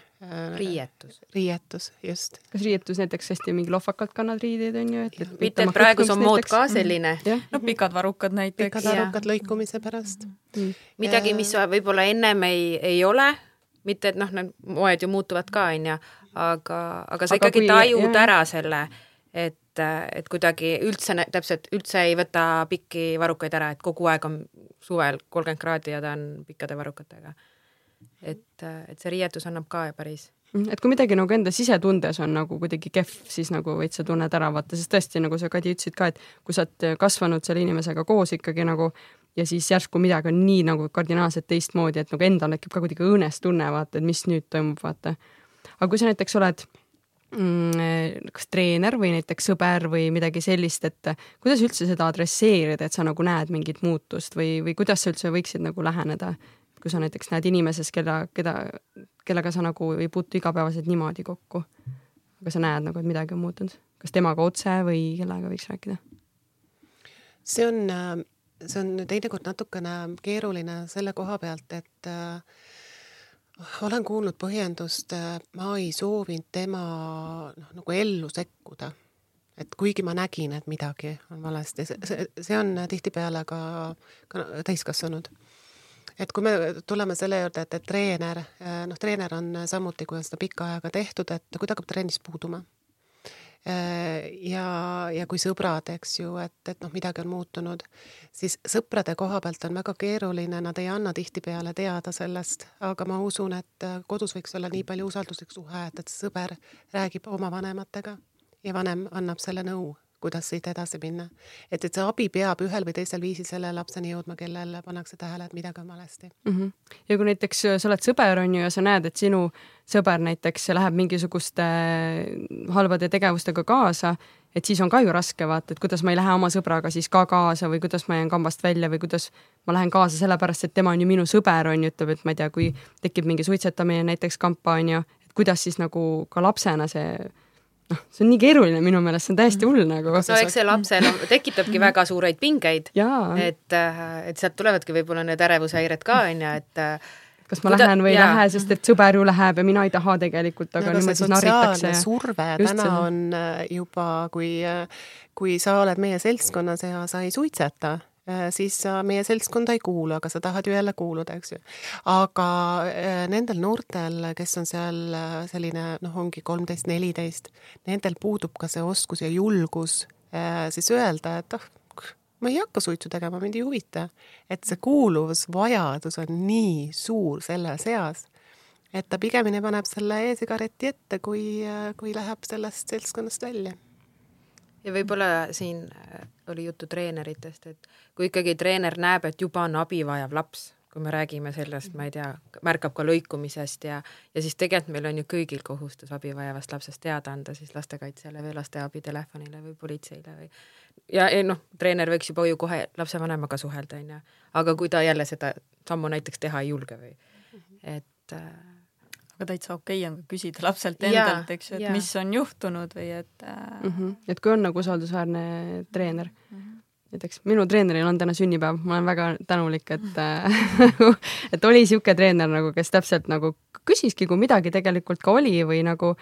riietus. riietus, just. kas riietus näiteks hästi mingi lohvakalt kannad riideid, on ju, et, et mitte, et praegu on mood ka selline mm.. no pikad varrukad näiteks. pikad varrukad lõikumise pärast mm.. midagi, mis võib-olla ennem ei, ei ole, mitte et noh, need moed ju muutuvad ka, on ju, aga, aga sa aga ikkagi kui, tajud jah. ära selle, et et kuidagi üldse, täpselt üldse ei võta pikki varrukaid ära, et kogu aeg on suvel kolmkümmend kraadi ja ta on pikkade varrukatega et, et see riietus annab ka päris mm, et kui midagi nagu enda sisetundes on nagu kuidagi kehv, siis nagu veits sa tunned ära, vaata, sest tõesti, nagu sa, Kadi, ütlesid ka, et kui sa oled kasvanud selle inimesega koos ikkagi nagu ja siis järsku midagi on nii nagu kardinaalselt teistmoodi, et nagu endal tekib ka kuidagi õõnes tunne, vaata, et mis nüüd toimub, vaata. aga kui sa näiteks oled mm, kas treener või näiteks sõber või midagi sellist, et kuidas üldse seda adresseerida, et sa nagu näed mingit muutust või, või kuidas sa üldse võiksid nagu läheneda kui sa näiteks näed inimeses, keda, keda, kellega sa nagu ei puutu igapäevaselt niimoodi kokku, aga sa näed nagu, et midagi on muutunud, kas temaga otse või kellega võiks rääkida? see on, see on teinekord natukene keeruline selle koha pealt, et äh, olen kuulnud põhjendust, ma ei soovinud tema noh, nagu ellu sekkuda. et kuigi ma nägin, et midagi on valesti, see on tihtipeale ka, ka täiskasvanud et kui me tuleme selle juurde, et, et treener, äh, noh, treener on samuti, kui on seda pikka aega tehtud, et kui ta hakkab trennis puuduma. Äh, ja, ja kui sõbrad, eks ju, et, et noh, midagi on muutunud, siis sõprade koha pealt on väga keeruline, nad ei anna tihtipeale teada sellest, aga ma usun, et kodus võiks olla nii palju usalduslik suhe, et, et sõber räägib oma vanematega ja vanem annab selle nõu kuidas siit edasi minna. et, et see abi peab ühel või teisel viisil selle lapseni jõudma, kellel pannakse tähele, et midagi on valesti mm. -hmm. ja kui näiteks sa oled sõber, on ju, ja sa näed, et sinu sõber näiteks läheb mingisuguste halbade tegevustega kaasa, et siis on ka ju raske vaata, et kuidas ma ei lähe oma sõbraga siis ka kaasa või kuidas ma jään kambast välja või kuidas ma lähen kaasa sellepärast, et tema on ju minu sõber, on ju, ütleb, et ma ei tea, kui tekib mingi suitsetamine näiteks kampa, on ju, et kuidas siis nagu ka lapsena see noh, see on nii keeruline minu meelest, see on täiesti hull nagu. no eks see lapsel tekitabki väga suureid pingeid, et, äh, et sealt tulevadki võib-olla need ärevushäired ka, on ju, et äh, kas ma Kuda, lähen või ei lähe, sest et sõber ju läheb ja mina ei taha tegelikult, aga no, niimoodi siis narritakse. surve Just täna see. on äh, juba, kui, kui sa oled meie seltskonnas ja sa ei suitseta siis sa meie seltskonda ei kuulu, aga sa tahad ju jälle kuuluda, eks ju. aga äh, nendel noortel, kes on seal äh, selline noh, ongi kolmteist, neliteist, nendel puudub ka see oskus ja julgus siis öelda, et ah, ma ei hakka suitsu tegema, mind ei huvita. et see kuuluvusvajadus on nii suur selles eas, et ta pigemini paneb selle e-sigareti ette, kui, kui läheb sellest seltskonnast välja ja võib-olla siin äh, oli juttu treeneritest, et kui ikkagi treener näeb, et juba on abi vajav laps, kui me räägime sellest, ma ei tea, märkab ka lõikumisest ja, ja siis tegelikult meil on ju kõigil kohustus abi vajavast lapsest teada anda siis lastekaitsjale või lasteabitelefonile või politseile või ja, noh, treener võiks juba ju kohe lapsevanemaga suhelda, onju, aga kui ta jälle seda sammu näiteks teha ei julge või, et äh, aga täitsa okei okay on ka küsida lapselt endalt, eks ju, et ja. mis on juhtunud või et mm. -hmm. et kui on nagu usaldusväärne treener mm. -hmm näiteks minu treeneril on täna sünnipäev, ma olen väga tänulik, et äh, et oli niisugune treener nagu, kes täpselt nagu küsiski, kui midagi tegelikult ka oli või nagu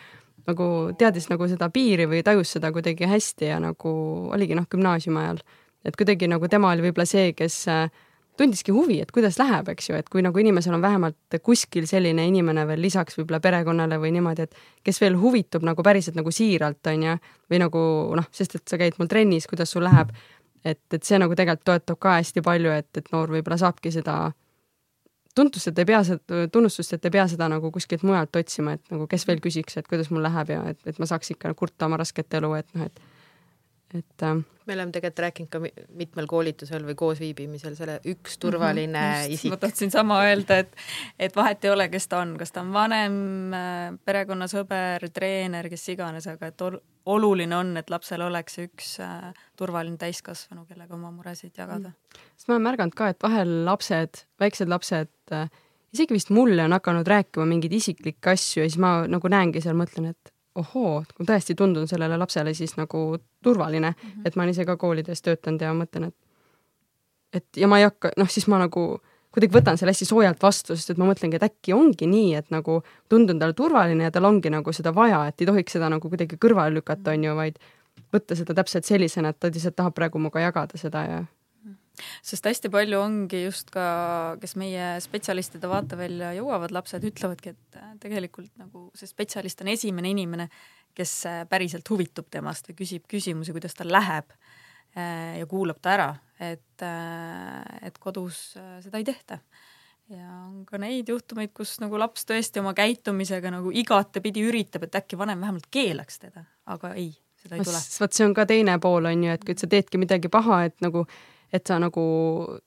nagu teadis nagu seda piiri või tajus seda kuidagi hästi ja nagu oligi noh, gümnaasiumi ajal. et kuidagi nagu tema oli võib-olla see, kes äh, tundiski huvi, et kuidas läheb, eks ju, et kui nagu inimesel on vähemalt kuskil selline inimene veel lisaks võib-olla perekonnale või niimoodi, et kes veel huvitub nagu päriselt nagu siiralt, on ju, või nagu noh, sest et sa käid mul trennis, kuidas sul läheb et, et see nagu tegelikult toetab ka hästi palju, et, et noor võib-olla saabki seda tuntust, et ei pea seda, tunnustust, et ei pea seda nagu kuskilt mujalt otsima, et nagu kes veel küsiks, et kuidas mul läheb ja et, et ma saaks ikka kurta oma rasket elu, et noh, et et äh, me oleme tegelikult rääkinud ka mitmel koolitusel või koosviibimisel selle üks turvaline mm -hmm, isik. ma tahtsin sama öelda, et, et vahet ei ole, kes ta on, kas ta on vanem, äh, perekonnasõber, treener, kes iganes, aga et oluline on, et lapsel oleks üks äh, turvaline täiskasvanu, kellega oma muresid jagada. Mm.. sest ma olen märganud ka, et vahel lapsed, väiksed lapsed äh, isegi vist mulle on hakanud rääkima mingeid isiklikke asju ja siis ma nagu näengi seal, mõtlen, et ohoo, ma tõesti tundun sellele lapsele siis nagu turvaline mm, -hmm. et ma olen ise ka koolides töötanud ja mõtlen, et et ja ma ei hakka, noh, siis ma nagu kuidagi võtan selle hästi soojalt vastu, sest et ma mõtlengi, et äkki ongi nii, et nagu tundun talle turvaline ja tal ongi nagu seda vaja, et ei tohiks seda nagu kuidagi kõrvale lükata, on ju, vaid võtta seda täpselt sellisena, et ta lihtsalt tahab praegu minuga jagada seda ja sest hästi palju ongi just ka, kes meie spetsialistide vaatevälja jõuavad, lapsed ütlevadki, et äh, tegelikult nagu see spetsialist on esimene inimene, kes äh, päriselt huvitub temast või küsib küsimusi, kuidas tal läheb äh, ja kuulab ta ära, et, et kodus seda ei tehta. ja on ka neid juhtumeid, kus nagu laps tõesti oma käitumisega nagu igatepidi üritab, et äkki vanem vähemalt keelaks teda, aga ei, seda ei tule. vot see on ka teine pool, on ju, et kui sa teedki midagi paha, et nagu et sa nagu,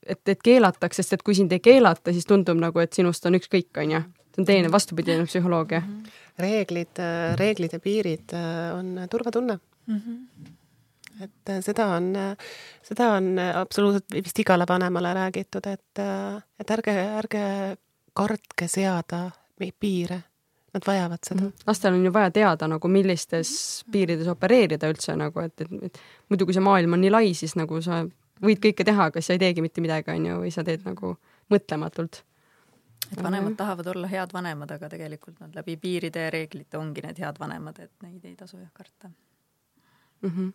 et, et keelatakse, sest et kui sind ei keelata, siis tundub nagu, et sinust on ükskõik, on ju. see on teine vastupidine psühholoogia. -hmm. reeglid, reeglid ja piirid äh, on turvatunne mm. -hmm et äh, seda on, seda on absoluutselt vist igale vanemale räägitud, et, äh, et ärge, ärge kartke seada piire. Nad vajavad seda mm. -hmm. lastel on ju vaja teada nagu, millistes piirides opereerida üldse nagu, et, et, et muidu, kui see maailm on nii lai, siis nagu sa võid kõike teha, aga siis sa ei teegi mitte midagi, on ju, või sa teed nagu mõtlematult. et vanemad tahavad olla head vanemad, aga tegelikult nad läbi piiride ja reeglite ongi need head vanemad, et neid ei tasu jah karta mm. -hmm.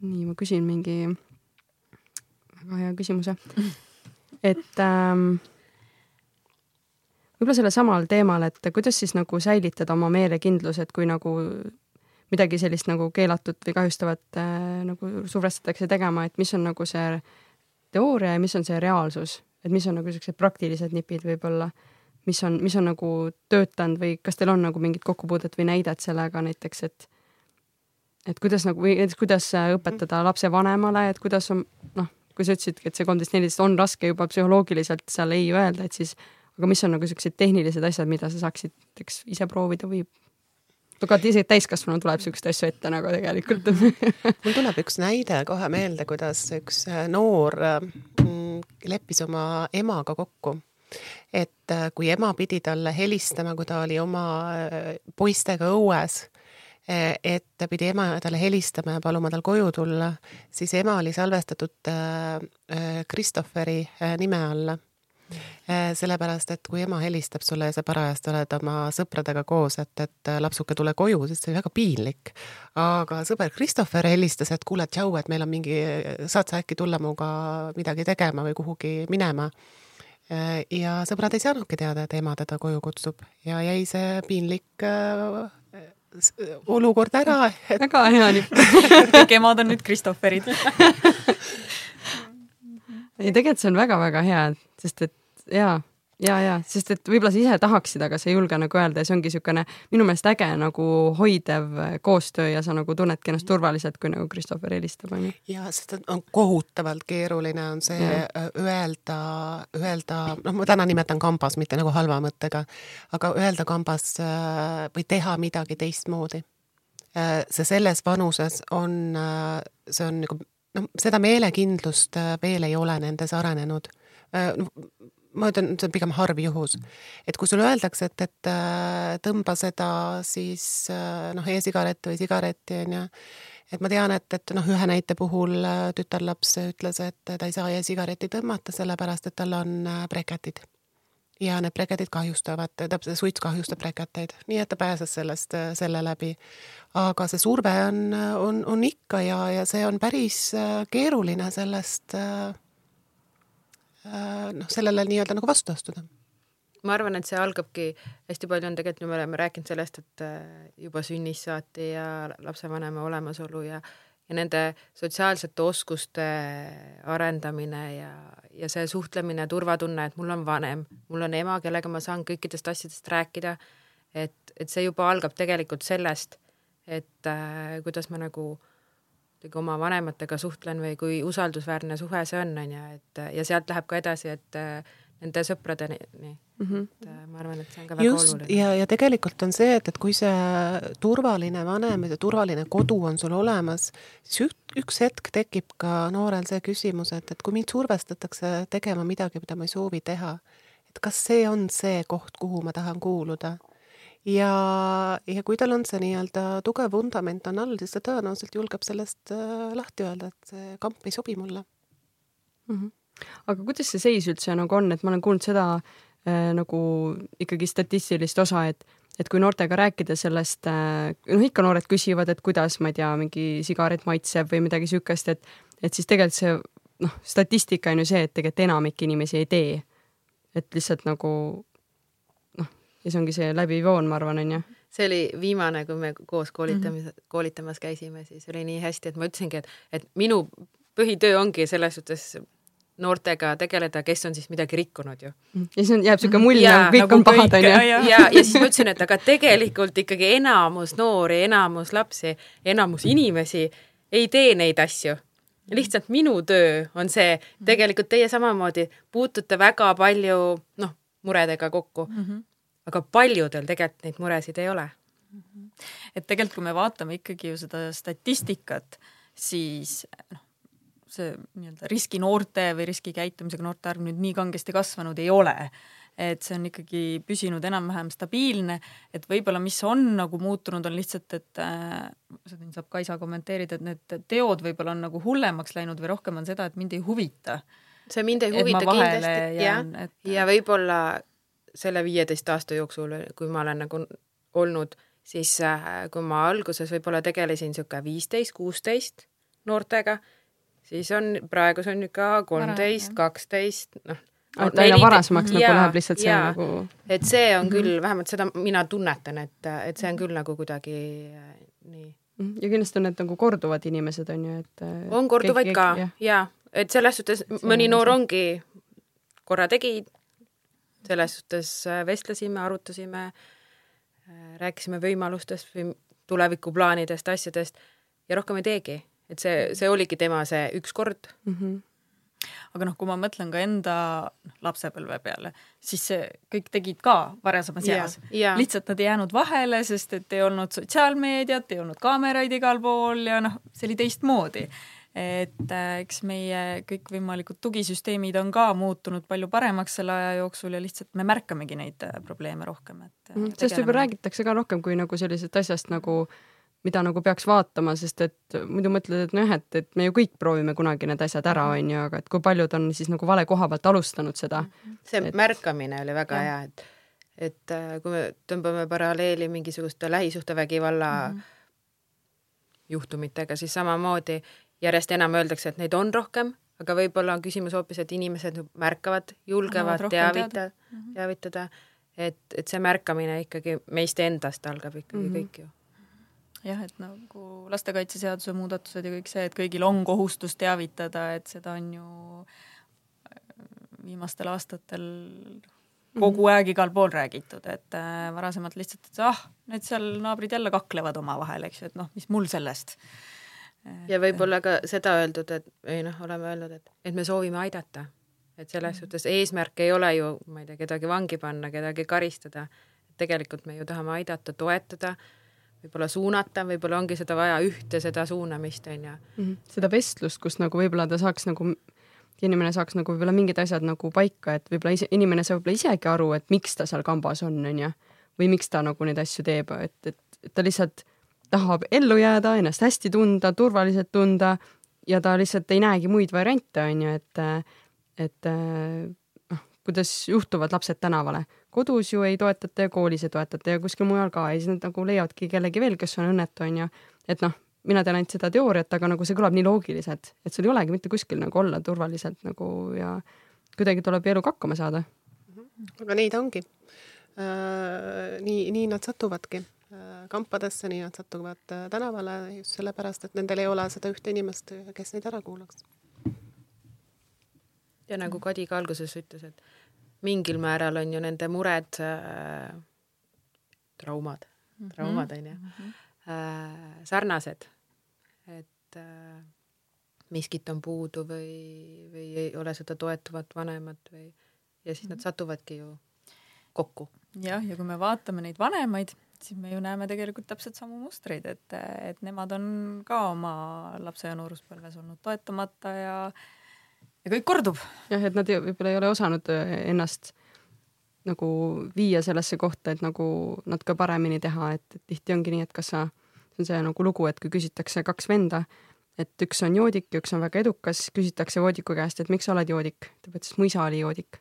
nii, ma küsin mingi väga hea küsimuse. et ähm, võib-olla sellel samal teemal, et kuidas siis nagu säilitada oma meelekindlus, et kui nagu midagi sellist nagu keelatud või kahjustavat äh, nagu survestatakse tegema, et mis on nagu see teooria ja mis on see reaalsus, et mis on nagu niisugused praktilised nipid võib-olla, mis on, mis on nagu töötanud või kas teil on nagu mingit kokkupuudet või näidet sellega näiteks, et et kuidas nagu või näiteks kuidas õpetada lapsevanemale, et kuidas on noh, kui sa ütlesidki, et see kolmteist, neliteist on raske juba psühholoogiliselt seal ei öelda, et siis aga mis on nagu niisugused tehnilised asjad, mida sa saaksid näiteks ise proovida või aga isegi täiskasvanu tuleb niisuguseid asju ette nagu tegelikult. Mul tuleb üks näide kohe meelde, kuidas üks äh, noor mm, leppis oma emaga kokku, et äh, kui ema pidi talle helistama, kui ta oli oma äh, poistega õues, et ta pidi ema talle helistama ja paluma tal koju tulla, siis ema oli salvestatud Christopheri nime alla sellepärast, et kui ema helistab sulle ja sa parajasti oled oma sõpradega koos, et, et äh, lapsuke, tule koju, siis see oli väga piinlik. aga sõber Christopher helistas, et kuule, tšau, et meil on mingi, saad sa äkki tulla minuga midagi tegema või kuhugi minema. Äh, ja sõbrad ei saanudki teada, et ema teda koju kutsub ja jäi see piinlik s- olukord ära, et väga hea nipp. kõik emad on nüüd Christopherid. ei, tegelikult see on väga-väga hea, sest et jaa, ja, ja sest et võib-olla sa ise tahaksid, aga sa ei julge nagu öelda ja see ongi niisugune minu meelest äge nagu hoidev koostöö ja sa nagu tunnedki ennast turvaliselt, kui nagu Christopher helistab, onju. ja sest on kohutavalt keeruline on see Jah. äh, öelda, öelda, noh, ma täna nimetan kambas, mitte nagu halva mõttega, aga öelda kambas äh, või teha midagi teistmoodi. see selles vanuses on, see on nagu noh, seda meelekindlust äh, veel ei ole nendes arenenud. Ma ütlen, see on pigem harv juhus, et kui sulle öeldakse, et, et äh, tõmba seda siis äh, noh, e-sigaretti või sigaretti onju et ma tean, et, et noh, ühe näite puhul äh, tütarlaps ütles, et ta ei saa e-sigaretti tõmmata, sellepärast et tal on breketid. ja need breketid kahjustavad, täpselt suits kahjustab breketeid, nii et ta pääses sellest selle läbi. aga see surve on, on, on ikka ja, ja see on päris keeruline sellest äh, noh, sellele nii-öelda nagu vastu astuda. ma arvan, et see algabki, hästi palju on tegelikult, me oleme rääkinud sellest, et äh, juba sünnist saati ja lapsevanema olemasolu ja ja nende sotsiaalsete oskuste arendamine ja, ja see suhtlemine, turvatunne, et mul on vanem, mul on ema, kellega ma saan kõikidest asjadest rääkida, et, et see juba algab tegelikult sellest, et äh, kuidas ma nagu kuidagi oma vanematega suhtlen või kui usaldusväärne suhe see on, on ju, et ja sealt läheb ka edasi, et äh, nende sõpradeni, mm. -hmm. et äh, ma arvan, et see on ka väga just, oluline. ja, ja tegelikult on see, et, et kui see turvaline vanem ja turvaline kodu on sul olemas, siis üks, üks hetk tekib ka noorel see küsimus, et, et kui mind survestatakse tegema midagi, mida ma ei soovi teha, et kas see on see koht, kuhu ma tahan kuuluda. ja, ja kui tal on see nii-öelda tugev vundament on all, siis ta tõenäoliselt julgeb sellest äh, lahti öelda, et see kamp ei sobi mulle. mm. -hmm. aga kuidas see seis üldse nagu on, et ma olen kuulnud seda äh, nagu ikkagi statistilist osa, et et kui noortega rääkida sellest äh,, noh ikka noored küsivad, et kuidas, ma ei tea, mingi sigaret maitseb või midagi siukest, et et siis tegelikult see noh, statistika on ju see, et tegelikult enamik inimesi ei tee. et lihtsalt nagu ja see ongi see läbiv joon, ma arvan, on ju. see oli viimane, kui me koos koolitamis mm, -hmm. koolitamas käisime, siis oli nii hästi, et ma ütlesingi, et, et minu põhitöö ongi selles suhtes noortega tegeleda, kes on siis midagi rikkunud ju. ja siis on, jääb siuke mulje Jaa, nagu kõik nagu on pahad, kõik, on ju. jah. ja, ja siis ma ütlesin, et aga tegelikult ikkagi enamus noori, enamus lapsi, enamus inimesi ei tee neid asju. lihtsalt minu töö on see, tegelikult teie samamoodi puutute väga palju noh, muredega kokku mm, -hmm. Aga paljudel tegelikult neid muresid ei ole et tegelikult, kui me vaatame ikkagi ju seda statistikat, siis noh, see nii-öelda riskinoorte või riskikäitumisega noorte arv nüüd nii kangesti kasvanud ei ole. et see on ikkagi püsinud enam-vähem stabiilne, et võib-olla mis on nagu muutunud, on lihtsalt, et äh, seda saab Kaisa kommenteerida, et need teod võib-olla on nagu hullemaks läinud või rohkem on seda, et mind ei huvita. see mind ei huvita kindlasti, jah ja võib-olla selle viieteist aasta jooksul, kui ma olen nagu olnud, siis äh, kui ma alguses võib-olla tegelesin niisugune viisteist, kuusteist noortega, siis on, praegu see on ikka kolmteist, kaksteist, noh. et aina varasemaks nagu läheb lihtsalt see jaa. nagu et see on küll mm, -hmm. vähemalt seda mina tunnetan, et, et see on küll nagu kuidagi äh, nii. Mhm. ja kindlasti on need nagu korduvad inimesed, on ju, et on korduvaid ka jah. ja et selles suhtes mõni noor ongi, korra tegi, selles suhtes äh, vestlesime, arutasime, rääkisime võimalustest või tulevikuplaanidest, asjadest ja rohkem ei teegi, et see, see oligi tema see üks kord mm. -hmm. aga noh, kui ma mõtlen ka enda lapsepõlve peale, siis see kõik tegid ka varasemas eas. jaa. lihtsalt nad ei jäänud vahele, sest et ei olnud sotsiaalmeediat, ei olnud kaameraid igal pool ja noh, see oli teistmoodi. Et äh, eks meie kõikvõimalikud tugisüsteemid on ka muutunud palju paremaks selle aja jooksul ja lihtsalt me märkamegi neid äh, probleeme rohkem, et mm, sest võib-olla räägitakse ka rohkem kui nagu sellisest asjast nagu mida nagu peaks vaatama, sest et muidu mõtled, et nojah, et, et me ju kõik proovime kunagi need asjad ära, on ju, aga et kui paljud on siis nagu vale koha pealt alustanud seda. see et, märkamine oli väga ja. hea, et, et äh, kui me tõmbame paralleeli mingisuguste lähisuhtevägivalla mm -hmm. juhtumitega, siis samamoodi järjest enam öeldakse, et neid on rohkem, aga võib-olla on küsimus hoopis, et inimesed märkavad, julgevad teavita, teavitada, et, et see märkamine ikkagi meist endast algab ikkagi mm -hmm. kõik ju. Jah, et nagu lastekaitseseaduse muudatused ja kõik see, et kõigil on kohustus teavitada, et seda on ju äh, viimastel aastatel kogu aeg igal pool räägitud, et äh, varasemalt lihtsalt, et ah, need seal naabrid jälle kaklevad omavahel, eks ju, et noh, mis mul sellest. Ja võib-olla ka seda öeldud, et või noh, oleme öelnud, et, et me soovime aidata. et selles mm. suhtes eesmärk ei ole ju, ma ei tea, kedagi vangi panna, kedagi karistada. tegelikult me ju tahame aidata, toetada, võib-olla suunata, võib-olla ongi seda vaja ühte seda suunamist, on ju. Mhm. seda vestlust, kus nagu võib-olla ta saaks nagu inimene saaks nagu võib-olla mingid asjad nagu paika, et võib-olla ise, inimene saab võib-olla isegi aru, et miks ta seal kambas on, onju. või miks ta nagu neid asju teeb, et, et, et ta lihtsalt tahab ellu jääda, ennast hästi tunda, turvaliselt tunda ja ta lihtsalt ei näegi muid variante, onju, et, et noh, kuidas juhtuvad lapsed tänavale. kodus ju ei toetata ja koolis ei toetata ja kuskil mujal ka ja siis nad nagu leiavadki kellegi veel, kes on õnnetu, onju. et noh mina tean ainult seda teooriat, aga nagu see kõlab nii loogiliselt, et sul ei olegi mitte kuskil nagu olla turvaliselt nagu ja kuidagi tuleb eluga hakkama saada. aga nii ta ongi äh,. nii, nii nad satuvadki kampadesse, nii nad satuvad äh, tänavale just sellepärast, et nendel ei ole seda ühte inimest, kes neid ära kuulaks. ja nagu Kadi ka alguses ütles, et mingil määral on ju nende mured äh, traumad, traumad on ju mm -hmm äh, sarnased, et äh, miskit on puudu või, või ei ole seda toetavat vanemat või ja siis nad mhm. satuvadki ju kokku. jah, ja kui me vaatame neid vanemaid, siis me ju näeme tegelikult täpselt samu mustreid, et, et nemad on ka oma lapse ja nooruspõlves olnud toetamata ja ja kõik kordub. jah, et nad võib-olla ei ole osanud ennast nagu viia sellesse kohta, et nagu natuke paremini teha, et, et tihti ongi nii, et kas sa, see on see nagu lugu, et kui küsitakse kaks venda, et üks on joodik ja üks on väga edukas, küsitakse joodiku käest, et miks sa oled joodik, ta ütles, mu isa oli joodik.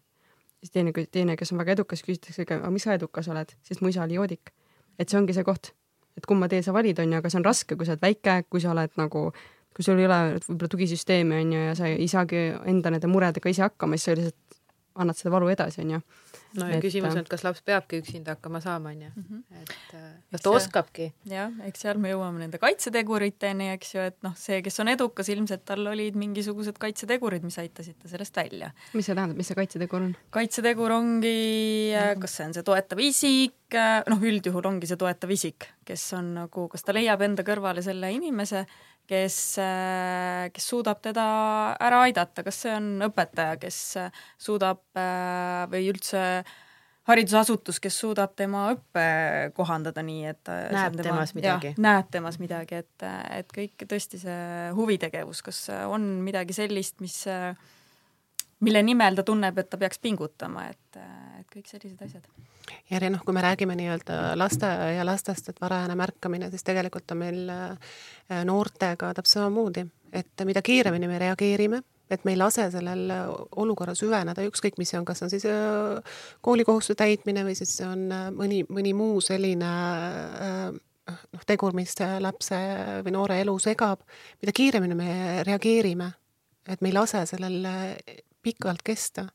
siis teine, teine, kes on väga edukas, küsitakse, aga miks sa edukas oled, siis mu isa oli joodik. Et see ongi see koht, et kumma tee sa valid, on ju, aga see on raske, kui sa oled väike, kui sa oled nagu kui sul ei ole võib-olla tugisüsteemi, on ju, ja sa ei saagi enda nende muredega ise hakkama, siis sa lihtsalt annad seda valu edasi, on ju no ja et, küsimus on, et kas laps peabki üksinda hakkama saama, onju. Mhm. et äh, kas ta oskabki. jah, eks seal me jõuame nende kaitseteguriteni, eks ju, et noh, see, kes on edukas, ilmselt tal olid mingisugused kaitsetegurid, mis aitasid ta sellest välja. mis see tähendab, mis see kaitsetegur on? kaitsetegur ongi, äh, kas see on see toetav isik, äh, noh, üldjuhul ongi see toetav isik, kes on nagu, kas ta leiab enda kõrvale selle inimese, kes, kes suudab teda ära aidata, kas see on õpetaja, kes suudab või üldse haridusasutus, kes suudab tema õppe kohandada nii, et näeb tema, temas midagi. näeb temas midagi, et, et kõik tõesti see huvitegevus, kas on midagi sellist, mis, mille nimel ta tunneb, et ta peaks pingutama, et, et kõik sellised asjad ja noh, kui me räägime nii-öelda laste ja lastest, et varajane märkamine, siis tegelikult on meil äh, noortega täpselt samamoodi, et mida kiiremini me reageerime, et me ei lase sellel olukorra süveneda, ükskõik mis see on, kas on siis äh, koolikohustuse täitmine või siis on äh, mõni, mõni muu selline noh, tegur, mis lapse või noore elu segab, mida kiiremini me reageerime, et me ei lase sellel pikalt kesta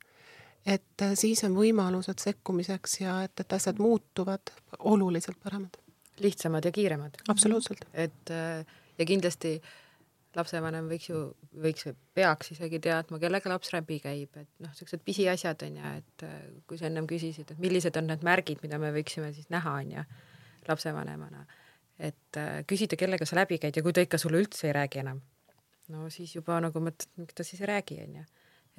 et äh, siis on võimalused sekkumiseks ja et, et asjad muutuvad oluliselt paremad. lihtsamad ja kiiremad. absoluutselt. et äh, ja kindlasti lapsevanem võiks ju, võiks, peaks isegi teadma, kellega laps läbi käib, et noh, niisugused pisiasjad on ju, et äh, kui sa ennem küsisid, et millised on need märgid, mida me võiksime siis näha, on ju, lapsevanemana. et küsida, kellega sa läbi käid ja kui ta ikka sulle üldse ei räägi enam, no siis juba nagu mõtled, miks ta siis ei räägi, on ju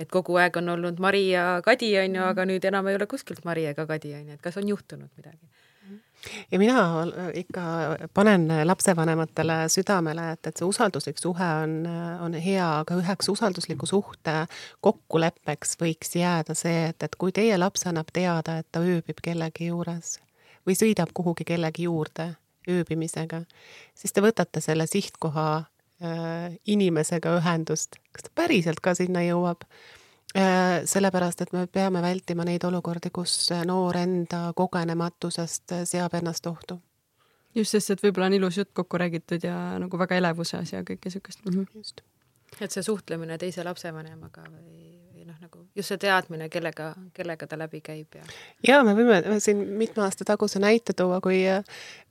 et kogu aeg on olnud Mari ja Kadi, on ju, aga nüüd enam ei ole kuskilt Mari ega Kadi, on ju, et kas on juhtunud midagi? Ja mina ikka panen lapsevanematele südamele, et, et see usalduslik suhe on, on hea, aga üheks usaldusliku suhte kokkuleppeks võiks jääda see, et, et kui teie laps annab teada, et ta ööbib kellegi juures või sõidab kuhugi kellegi juurde ööbimisega, siis te võtate selle sihtkoha Äh, inimesega ühendust, kas ta päriselt ka sinna jõuab? Äh, sellepärast, et me peame vältima neid olukordi, kus noor enda kogenematusest seab ennast ohtu. just, sest et võib-olla on ilus jutt kokku räägitud ja nagu väga elevuses ja kõike niisugust mm. -hmm. just. et see suhtlemine teise lapsevanemaga või, või noh, nagu just see teadmine, kellega, kellega ta läbi käib ja. ja me võime siin mitme aasta taguse näite tuua, kui,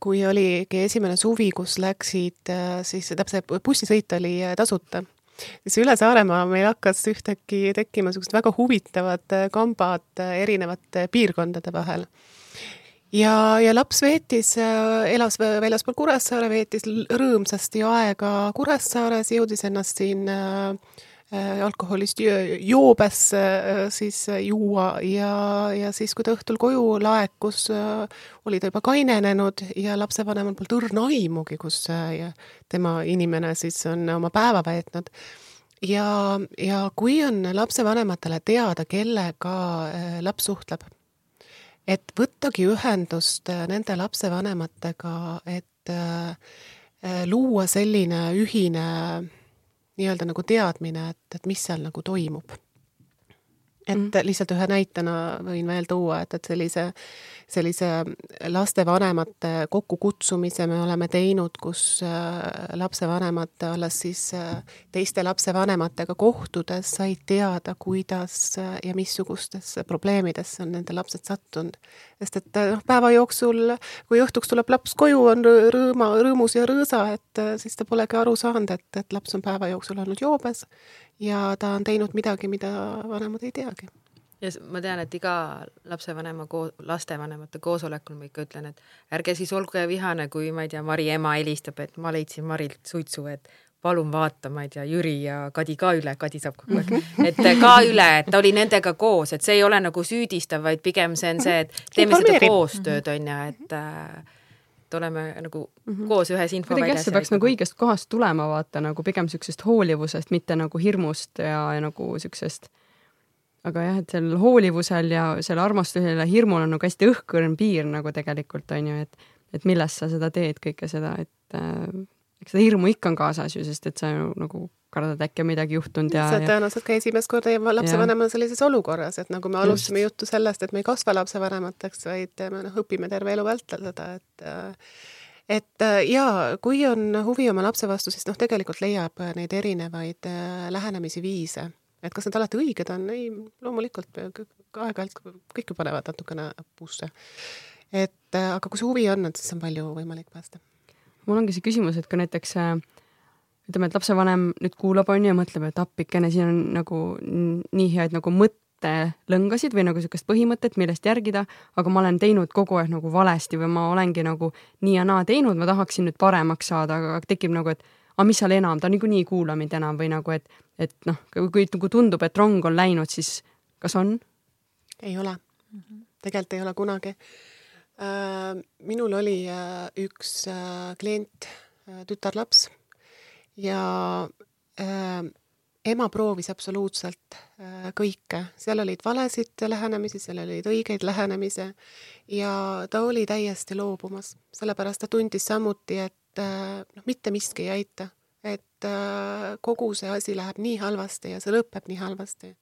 kui oligi esimene suvi, kus läksid siis täpselt bussisõit oli tasuta siis üle Saaremaa meil hakkas ühtäkki tekkima niisugused väga huvitavad kambad erinevate piirkondade vahel. Ja, ja laps veetis, elas väljaspool Kuressaare, veetis rõõmsasti aega Kuressaares, jõudis ennast siin äh, Äh, alkoholist joobes äh, siis äh, juua ja, ja siis, kui ta õhtul koju laekus, oli ta juba kainenenud ja lapsevanemal polnud õrna aimugi, kus tema inimene siis on oma päeva veetnud. ja, ja kui on lapsevanematele teada, kellega laps suhtleb, et võttagi ühendust nende lapsevanematega, et luua selline ühine nii-öelda nagu teadmine, et, et mis seal nagu toimub. et mm. lihtsalt ühe näitena võin veel tuua, et, et sellise sellise lastevanemate kokkukutsumise me oleme teinud, kus äh, lapsevanemad alles siis äh, teiste lapsevanematega kohtudes said teada, kuidas äh, ja missugustesse probleemidesse on nende lapsed sattunud. sest et noh, päeva jooksul, kui õhtuks tuleb laps koju, on rõõma, rõõmus ja rõõsa, et siis ta polegi aru saanud, et, et laps on päeva jooksul olnud joobes ja ta on teinud midagi, mida vanemad ei teagi ja ma tean, et iga lapsevanema koo-, lastevanemate koosolekul ma ikka ütlen, et ärge siis olge vihane, kui ma ei tea, Mari ema helistab, et ma leidsin Marilt suitsu, et palun vaata, ma ei tea, Jüri ja Kadi ka üle, Kadi saab kogu aeg, mhm. et ka üle, et ta oli nendega koos, et see ei ole nagu süüdistav, vaid pigem see on see, et teeme seda koostööd, on ju, et äh, oleme nagu mm -hmm. koos ühes infoväljas. see peaks nagu õigest kohast tulema, vaata nagu pigem niisugusest hoolivusest, mitte nagu hirmust ja, ja nagu niisugusest aga jah, et sellel hoolivusel ja selle armastusel ja hirmul on nagu hästi õhkõrn piir nagu tegelikult on ju, et, et millest sa seda teed, kõike seda, et äh, eks seda hirmu ikka on kaasas ju, sest et sa ju nagu kardad, äkki on midagi juhtunud ja. sa oled tõenäoliselt ka esimest korda lapsevanemana sellises olukorras, et nagu me alustasime juttu sellest, et me ei kasva lapsevanemateks, vaid me noh, õpime terve elu vältel seda, et äh, et äh, jaa, kui on huvi oma lapse vastu, siis noh, tegelikult leiab neid erinevaid äh, lähenemisi, viise et kas need alati õiged on, ei, loomulikult aeg-ajalt kõik ju panevad natukene puusse. et äh, aga kui see huvi on, et siis on palju võimalik päästa. mul ongi see küsimus, et kui näiteks äh, ütleme, et lapsevanem nüüd kuulab, on ju, ja mõtleb, et appikene, siin on nagu nii head nagu mõttelõngasid või nagu niisugust põhimõtet, millest järgida, aga ma olen teinud kogu aeg nagu valesti või ma olengi nagu nii ja naa teinud, ma tahaksin nüüd paremaks saada, aga tekib nagu, et aga mis seal enam, ta niikuinii ei kuula mind enam või nagu, et, et noh, kui nagu tundub, et rong on läinud, siis kas on? ei ole mm. -hmm. tegelikult ei ole kunagi. Äh, minul oli äh, üks äh, klient, tütarlaps ja ema proovis absoluutselt kõike, seal olid valesid lähenemisi, seal olid õigeid lähenemisi ja ta oli täiesti loobumas, sellepärast ta tundis samuti, et noh, mitte miski ei aita et äh, kogu see asi läheb nii halvasti ja see lõpeb nii halvasti.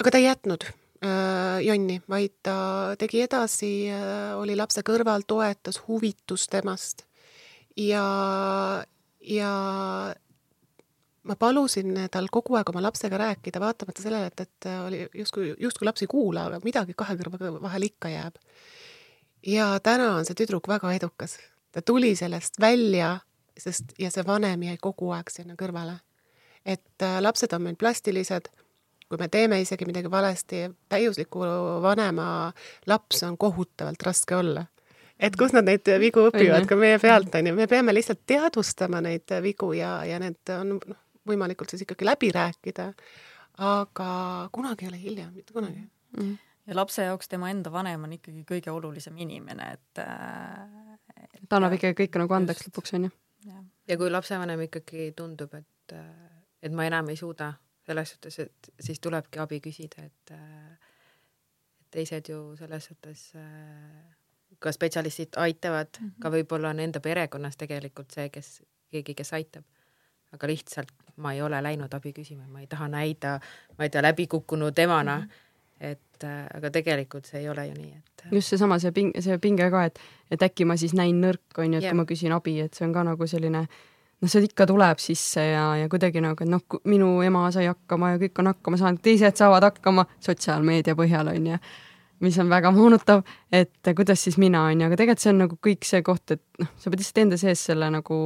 aga ta ei jätnud äh, jonni, vaid ta tegi edasi, äh, oli lapse kõrval, toetas, huvitus temast ja, ja ma palusin tal kogu aeg oma lapsega rääkida, vaatamata sellele, et, et oli justkui, justkui laps ei kuula, aga midagi kahe kõrva vahel ikka jääb. ja täna on see tüdruk väga edukas. Ta tuli sellest välja sest, ja see vanem jäi kogu aeg sinna kõrvale. et äh, lapsed on meil plastilised, kui me teeme isegi midagi valesti, täiusliku vanema laps on kohutavalt raske olla. et kus nad neid vigu õpivad ka meie pealt, on ju, me peame lihtsalt teadvustama neid vigu ja, ja need on noh, võimalikult siis ikkagi läbi rääkida, aga kunagi ei ole hilja, mitte kunagi mm. ja lapse jaoks tema enda vanem on ikkagi kõige olulisem inimene, et, äh, et ta annab ikkagi kõike nagu andeks lõpuks, on ju ja kui lapsevanem ikkagi tundub, et, et ma enam ei suuda selles suhtes, et siis tulebki abi küsida, et et teised ju selles suhtes ka spetsialistid aitavad mm, -hmm. ka võib-olla on enda perekonnas tegelikult see, kes, keegi, kes aitab. aga lihtsalt ma ei ole läinud abi küsima, ma ei taha näida, ma ei tea, läbikukkunud emana mm. -hmm et äh, aga tegelikult see ei ole ju nii, et. just seesama, see ping, see pinge ka, et, et äkki ma siis näin nõrk, on ju, et yeah. kui ma küsin abi, et see on ka nagu selline noh, see ikka tuleb sisse ja, ja kuidagi nagu, et noh, minu ema sai hakkama ja kõik on hakkama saanud, teised saavad hakkama sotsiaalmeedia põhjal, on ju mis on väga moonutav, et kuidas siis mina, on ju, aga tegelikult see on nagu kõik see koht, et noh, sa pead lihtsalt enda sees selle nagu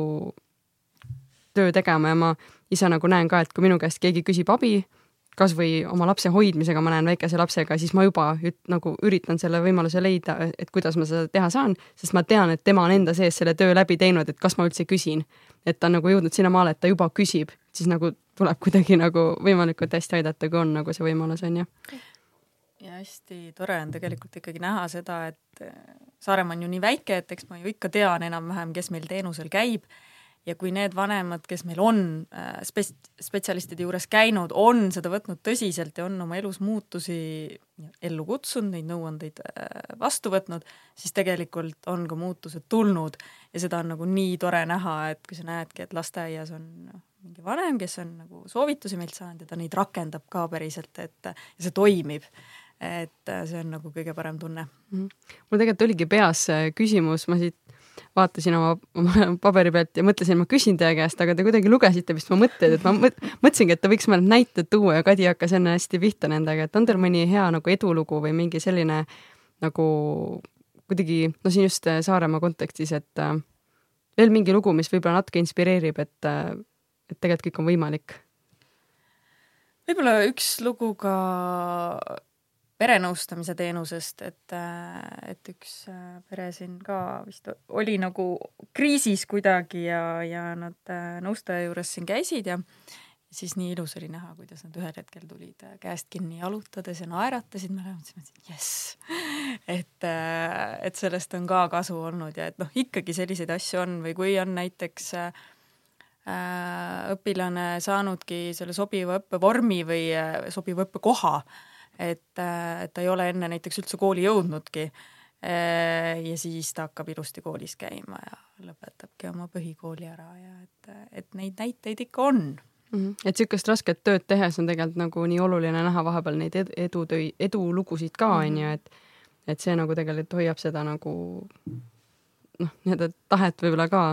töö tegema ja ma ise nagu näen ka, et kui minu käest keegi küsib abi, kas või oma lapse hoidmisega, ma näen väikese lapsega, siis ma juba üt, nagu üritan selle võimaluse leida, et kuidas ma seda teha saan, sest ma tean, et tema on enda sees selle töö läbi teinud, et kas ma üldse küsin. et ta on nagu jõudnud sinnamaale, et ta juba küsib, siis nagu tuleb kuidagi nagu võimalikult hästi aidata, kui on nagu see võimalus, on ju ja hästi tore on tegelikult ikkagi näha seda, et Saaremaa on ju nii väike, et eks ma ju ikka tean enam-vähem, kes meil teenusel käib ja kui need vanemad, kes meil on äh, spets-, spetsialistide juures käinud, on seda võtnud tõsiselt ja on oma elus muutusi ellu kutsunud, neid nõuandeid äh, vastu võtnud, siis tegelikult on ka muutused tulnud ja seda on nagu nii tore näha, et kui sa näedki, et lasteaias on noh, mingi vanem, kes on nagu soovitusi meilt saanud ja ta neid rakendab ka päriselt, et see toimib et äh, see on nagu kõige parem tunne mm. -hmm. mul tegelikult oligi peas küsimus, ma siit vaatasin oma, oma paberi pealt ja mõtlesin, ma küsin teie käest, aga te kuidagi lugesite vist mu mõtteid, et ma mõtlesingi, et ta võiks meile näited tuua ja Kadi hakkas enne hästi pihta nendega, et on teil mõni hea nagu edulugu või mingi selline nagu kuidagi, no siin just äh, Saaremaa kontekstis, et äh, veel mingi lugu, mis võib-olla natuke inspireerib, et, äh, et tegelikult kõik on võimalik? võib-olla üks lugu ka perenõustamise teenusest, et, et üks äh, pere siin ka vist oli nagu kriisis kuidagi ja, ja nad äh, nõustaja juures siin käisid ja siis nii ilus oli näha, kuidas nad ühel hetkel tulid äh, käest kinni jalutades ja naeratasid, me mõtlesime, et jess, et, et sellest on ka kasu olnud ja et noh, ikkagi selliseid asju on või kui on näiteks äh, õpilane saanudki selle sobiva õppevormi või sobiva õppekoha äh, et, äh, et ta ei ole enne näiteks üldse kooli jõudnudki. Äh, ja siis ta hakkab ilusti koolis käima ja lõpetabki oma põhikooli ära ja et, et neid näiteid ikka on mm. -hmm. et niisugust rasket tööd tehes on tegelikult nagu nii oluline näha vahepeal neid ed edutöi, edulugusid ka, on ju, mhm. et et see nagu tegelikult hoiab seda nagu noh, nii-öelda tahet võib-olla ka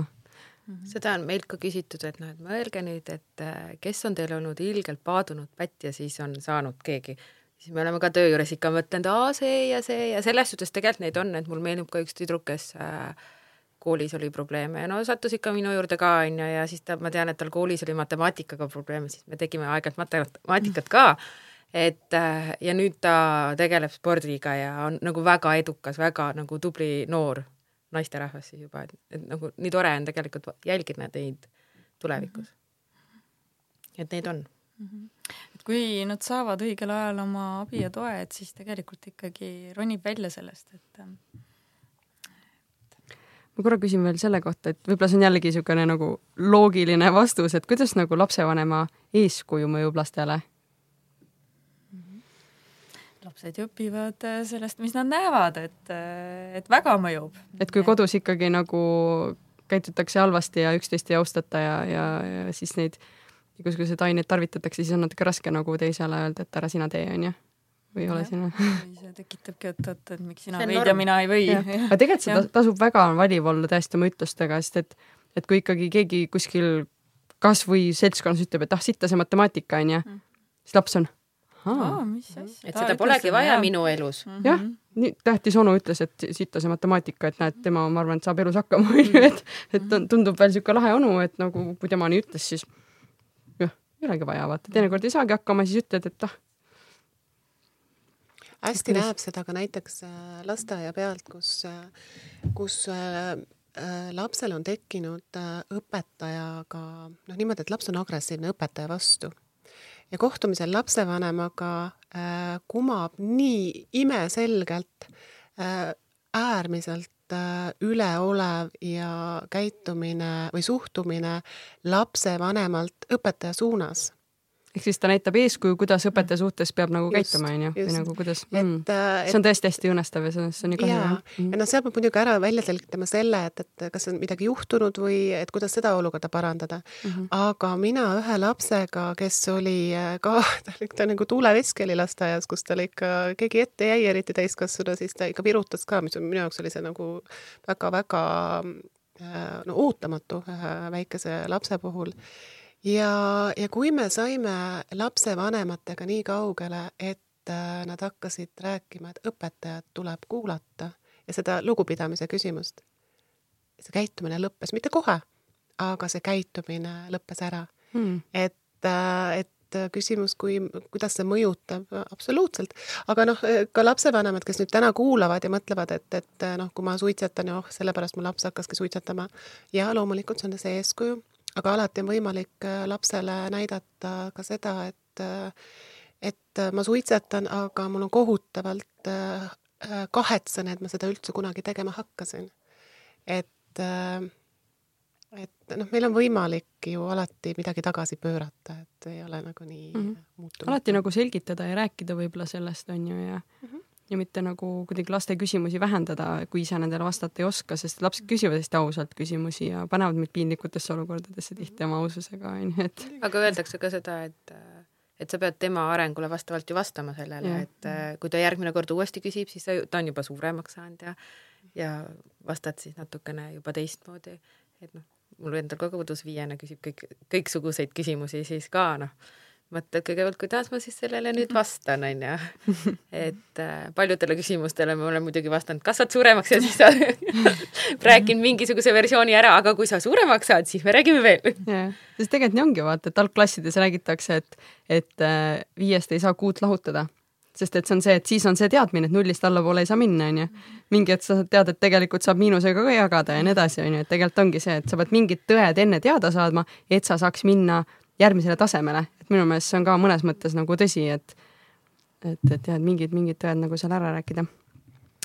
Mm -hmm. seda on meilt ka küsitud, et noh, et mõelge nüüd, et äh, kes on teil olnud ilgelt paadunud pätt ja siis on saanud keegi siis me oleme ka töö juures ikka mõtelnud, aa see ja see ja selles suhtes tegelikult neid on, et mul meenub ka üks tüdruk, kes äh, koolis oli probleeme ja no sattus ikka minu juurde ka onju ja siis ta, ma tean, et tal koolis oli matemaatikaga probleeme, siis me tegime aeg-ajalt matemaatikat ka. et äh, ja nüüd ta tegeleb spordiga ja on nagu väga edukas, väga nagu tubli noor naisterahvas siis juba, et, et nagu nii tore on tegelikult jälgida neid tulevikus. et neid on mm. -hmm et kui nad saavad õigel ajal oma abi ja toe, et siis tegelikult ikkagi ronib välja sellest, et ähm, ma korra küsin veel selle kohta, et võib-olla see on jällegi niisugune nagu loogiline vastus, et kuidas nagu lapsevanema eeskuju mõjub lastele? lapsed ju õpivad äh, sellest, mis nad näevad, et, äh, et väga mõjub. et kui kodus ikkagi nagu käitutakse halvasti ja üksteist ei austata ja, ja, ja siis neid igasuguseid aineid tarvitatakse, siis on natuke raske nagu teisele öelda, et ära sina tee, onju. või ei ole sina? see tekitabki, et oot, et miks sina võid norm. ja mina ei või. aga tegelikult see tasub väga valiv olla tõesti oma ütlustega, sest et, et kui ikkagi keegi kuskil kasvõi seltskonnas ütleb, et ah, sitta see matemaatika onju, mm. siis laps on. et seda polegi vaja jah. minu elus mm. -hmm. jah, nii tähtis onu ütles, et sitta see matemaatika, et näed, tema, ma arvan, et saab elus hakkama, onju, et, et tundub veel sihuke lahe onu, et nagu kui tema nii ütles, siis ei olegi vaja, vaata, teinekord ei saagi hakkama, siis ütled, et ah. hästi näeb seda ka näiteks äh, lasteaia pealt, kus, äh, kus äh, lapsel on tekkinud õpetajaga noh, niimoodi, et laps on agressiivne õpetaja vastu. Ja kohtumisel lapsevanemaga äh, kumab nii imeselgelt äh, äärmiselt üleolev ja käitumine või suhtumine lapsevanemalt õpetaja suunas ehk siis ta näitab eeskuju, kuidas õpetaja suhtes peab nagu just, käituma, onju, või nagu kuidas mm., see on tõesti hästi õõnestav ja see on, see on nii kahju. ja, mm. ja noh, seal peab muidugi ära välja selgitama selle, et, et kas on midagi juhtunud või et kuidas seda olukorda parandada mm. -hmm. aga mina ühe lapsega, kes oli äh, ka, ta oli, ta nagu tuuleveski oli lasteaias, kus tal ikka keegi ette jäi, eriti täiskasvanu, siis ta ikka virutas ka, mis minu jaoks oli see nagu väga-väga no ootamatu ühe väikese lapse puhul. Ja, ja kui me saime lapsevanematega nii kaugele, et nad hakkasid rääkima, et õpetajat tuleb kuulata ja seda lugupidamise küsimust, see käitumine lõppes, mitte kohe, aga see käitumine lõppes ära hmm.. et, et küsimus, kui, kuidas see mõjutab, absoluutselt. aga noh, ka lapsevanemad, kes nüüd täna kuulavad ja mõtlevad, et, et noh, kui ma suitsetan ja oh, sellepärast mu laps hakkaski suitsetama. ja loomulikult see on see eeskuju, aga alati on võimalik äh, lapsele näidata ka seda, et et ma suitsetan, aga mul on kohutavalt äh, kahetsen, et ma seda üldse kunagi tegema hakkasin. et äh, et noh, meil on võimalik ju alati midagi tagasi pöörata, et ei ole nagu nii mm -hmm. muutunud. alati nagu selgitada ja rääkida võib-olla sellest, on ju, ja mm -hmm. Ja mitte nagu kuidagi laste küsimusi vähendada, kui ise nendele vastata ei oska, sest lapsed küsivad hästi ausalt küsimusi ja panevad meid piinlikutesse olukordadesse tihti oma aususega, on ju, et aga öeldakse ka seda, et et sa pead tema arengule vastavalt ju vastama sellele, et kui ta järgmine kord uuesti küsib, siis ta, ta on juba suuremaks saanud ja ja vastad siis natukene juba teistmoodi, et noh, mul endal ka kodus viiena küsib kõik, kõiksuguseid küsimusi, siis ka noh, mõtled kõigepealt, kuidas ma siis sellele nüüd vastan, onju. et äh, paljudele küsimustele ma olen muidugi vastanud, kasvad suuremaks ja siis sa rääkinud mingisuguse versiooni ära, aga kui sa suuremaks saad, siis me räägime veel. sest tegelikult nii ongi, vaata, et algklassides räägitakse, et, et äh, viiest ei saa kuut lahutada sest et see on see, et siis on see teadmine, et nullist allapoole ei saa minna, onju. mingi hetk sa tead, et tegelikult saab miinusega ka jagada ja nii edasi, onju, et tegelikult ongi see, et sa pead mingid tõed enne teada saadma, et sa saaks minna järgmisele tasemele, minu meelest see on ka mõnes mõttes nagu tõsi, et et, et jah, et mingid, mingid tõed nagu seal ära rääkida.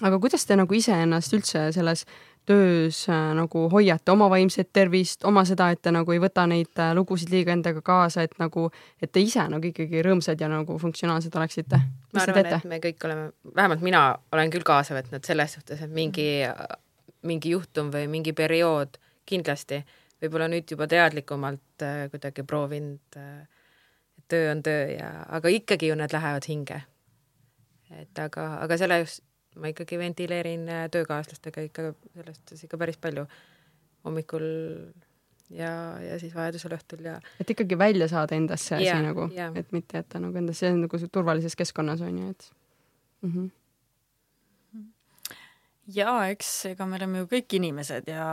aga kuidas te nagu iseennast üldse selles töös äh, nagu hoiate oma vaimset tervist, oma seda, et te nagu ei võta neid äh, lugusid liiga endaga kaasa, et nagu, et te ise nagu ikkagi rõõmsad ja nagu funktsionaalsed oleksite? ma arvan, et me kõik oleme, vähemalt mina olen küll kaasa võtnud selles suhtes, et mingi, mingi juhtum või mingi periood kindlasti, võib-olla nüüd juba teadlikumalt äh, kuidagi proovinud äh,, töö on töö ja, aga ikkagi ju need lähevad hinge. et aga, aga selle just ma ikkagi ventileerin äh, töökaaslastega ikka sellest ikka päris palju hommikul ja, ja siis vajadusel õhtul ja. et ikkagi välja saada endasse asi yeah, nagu yeah., et mitte jätta nagu endasse nagu turvalises keskkonnas on ju, et mm. -hmm jaa, eks ega me oleme ju kõik inimesed ja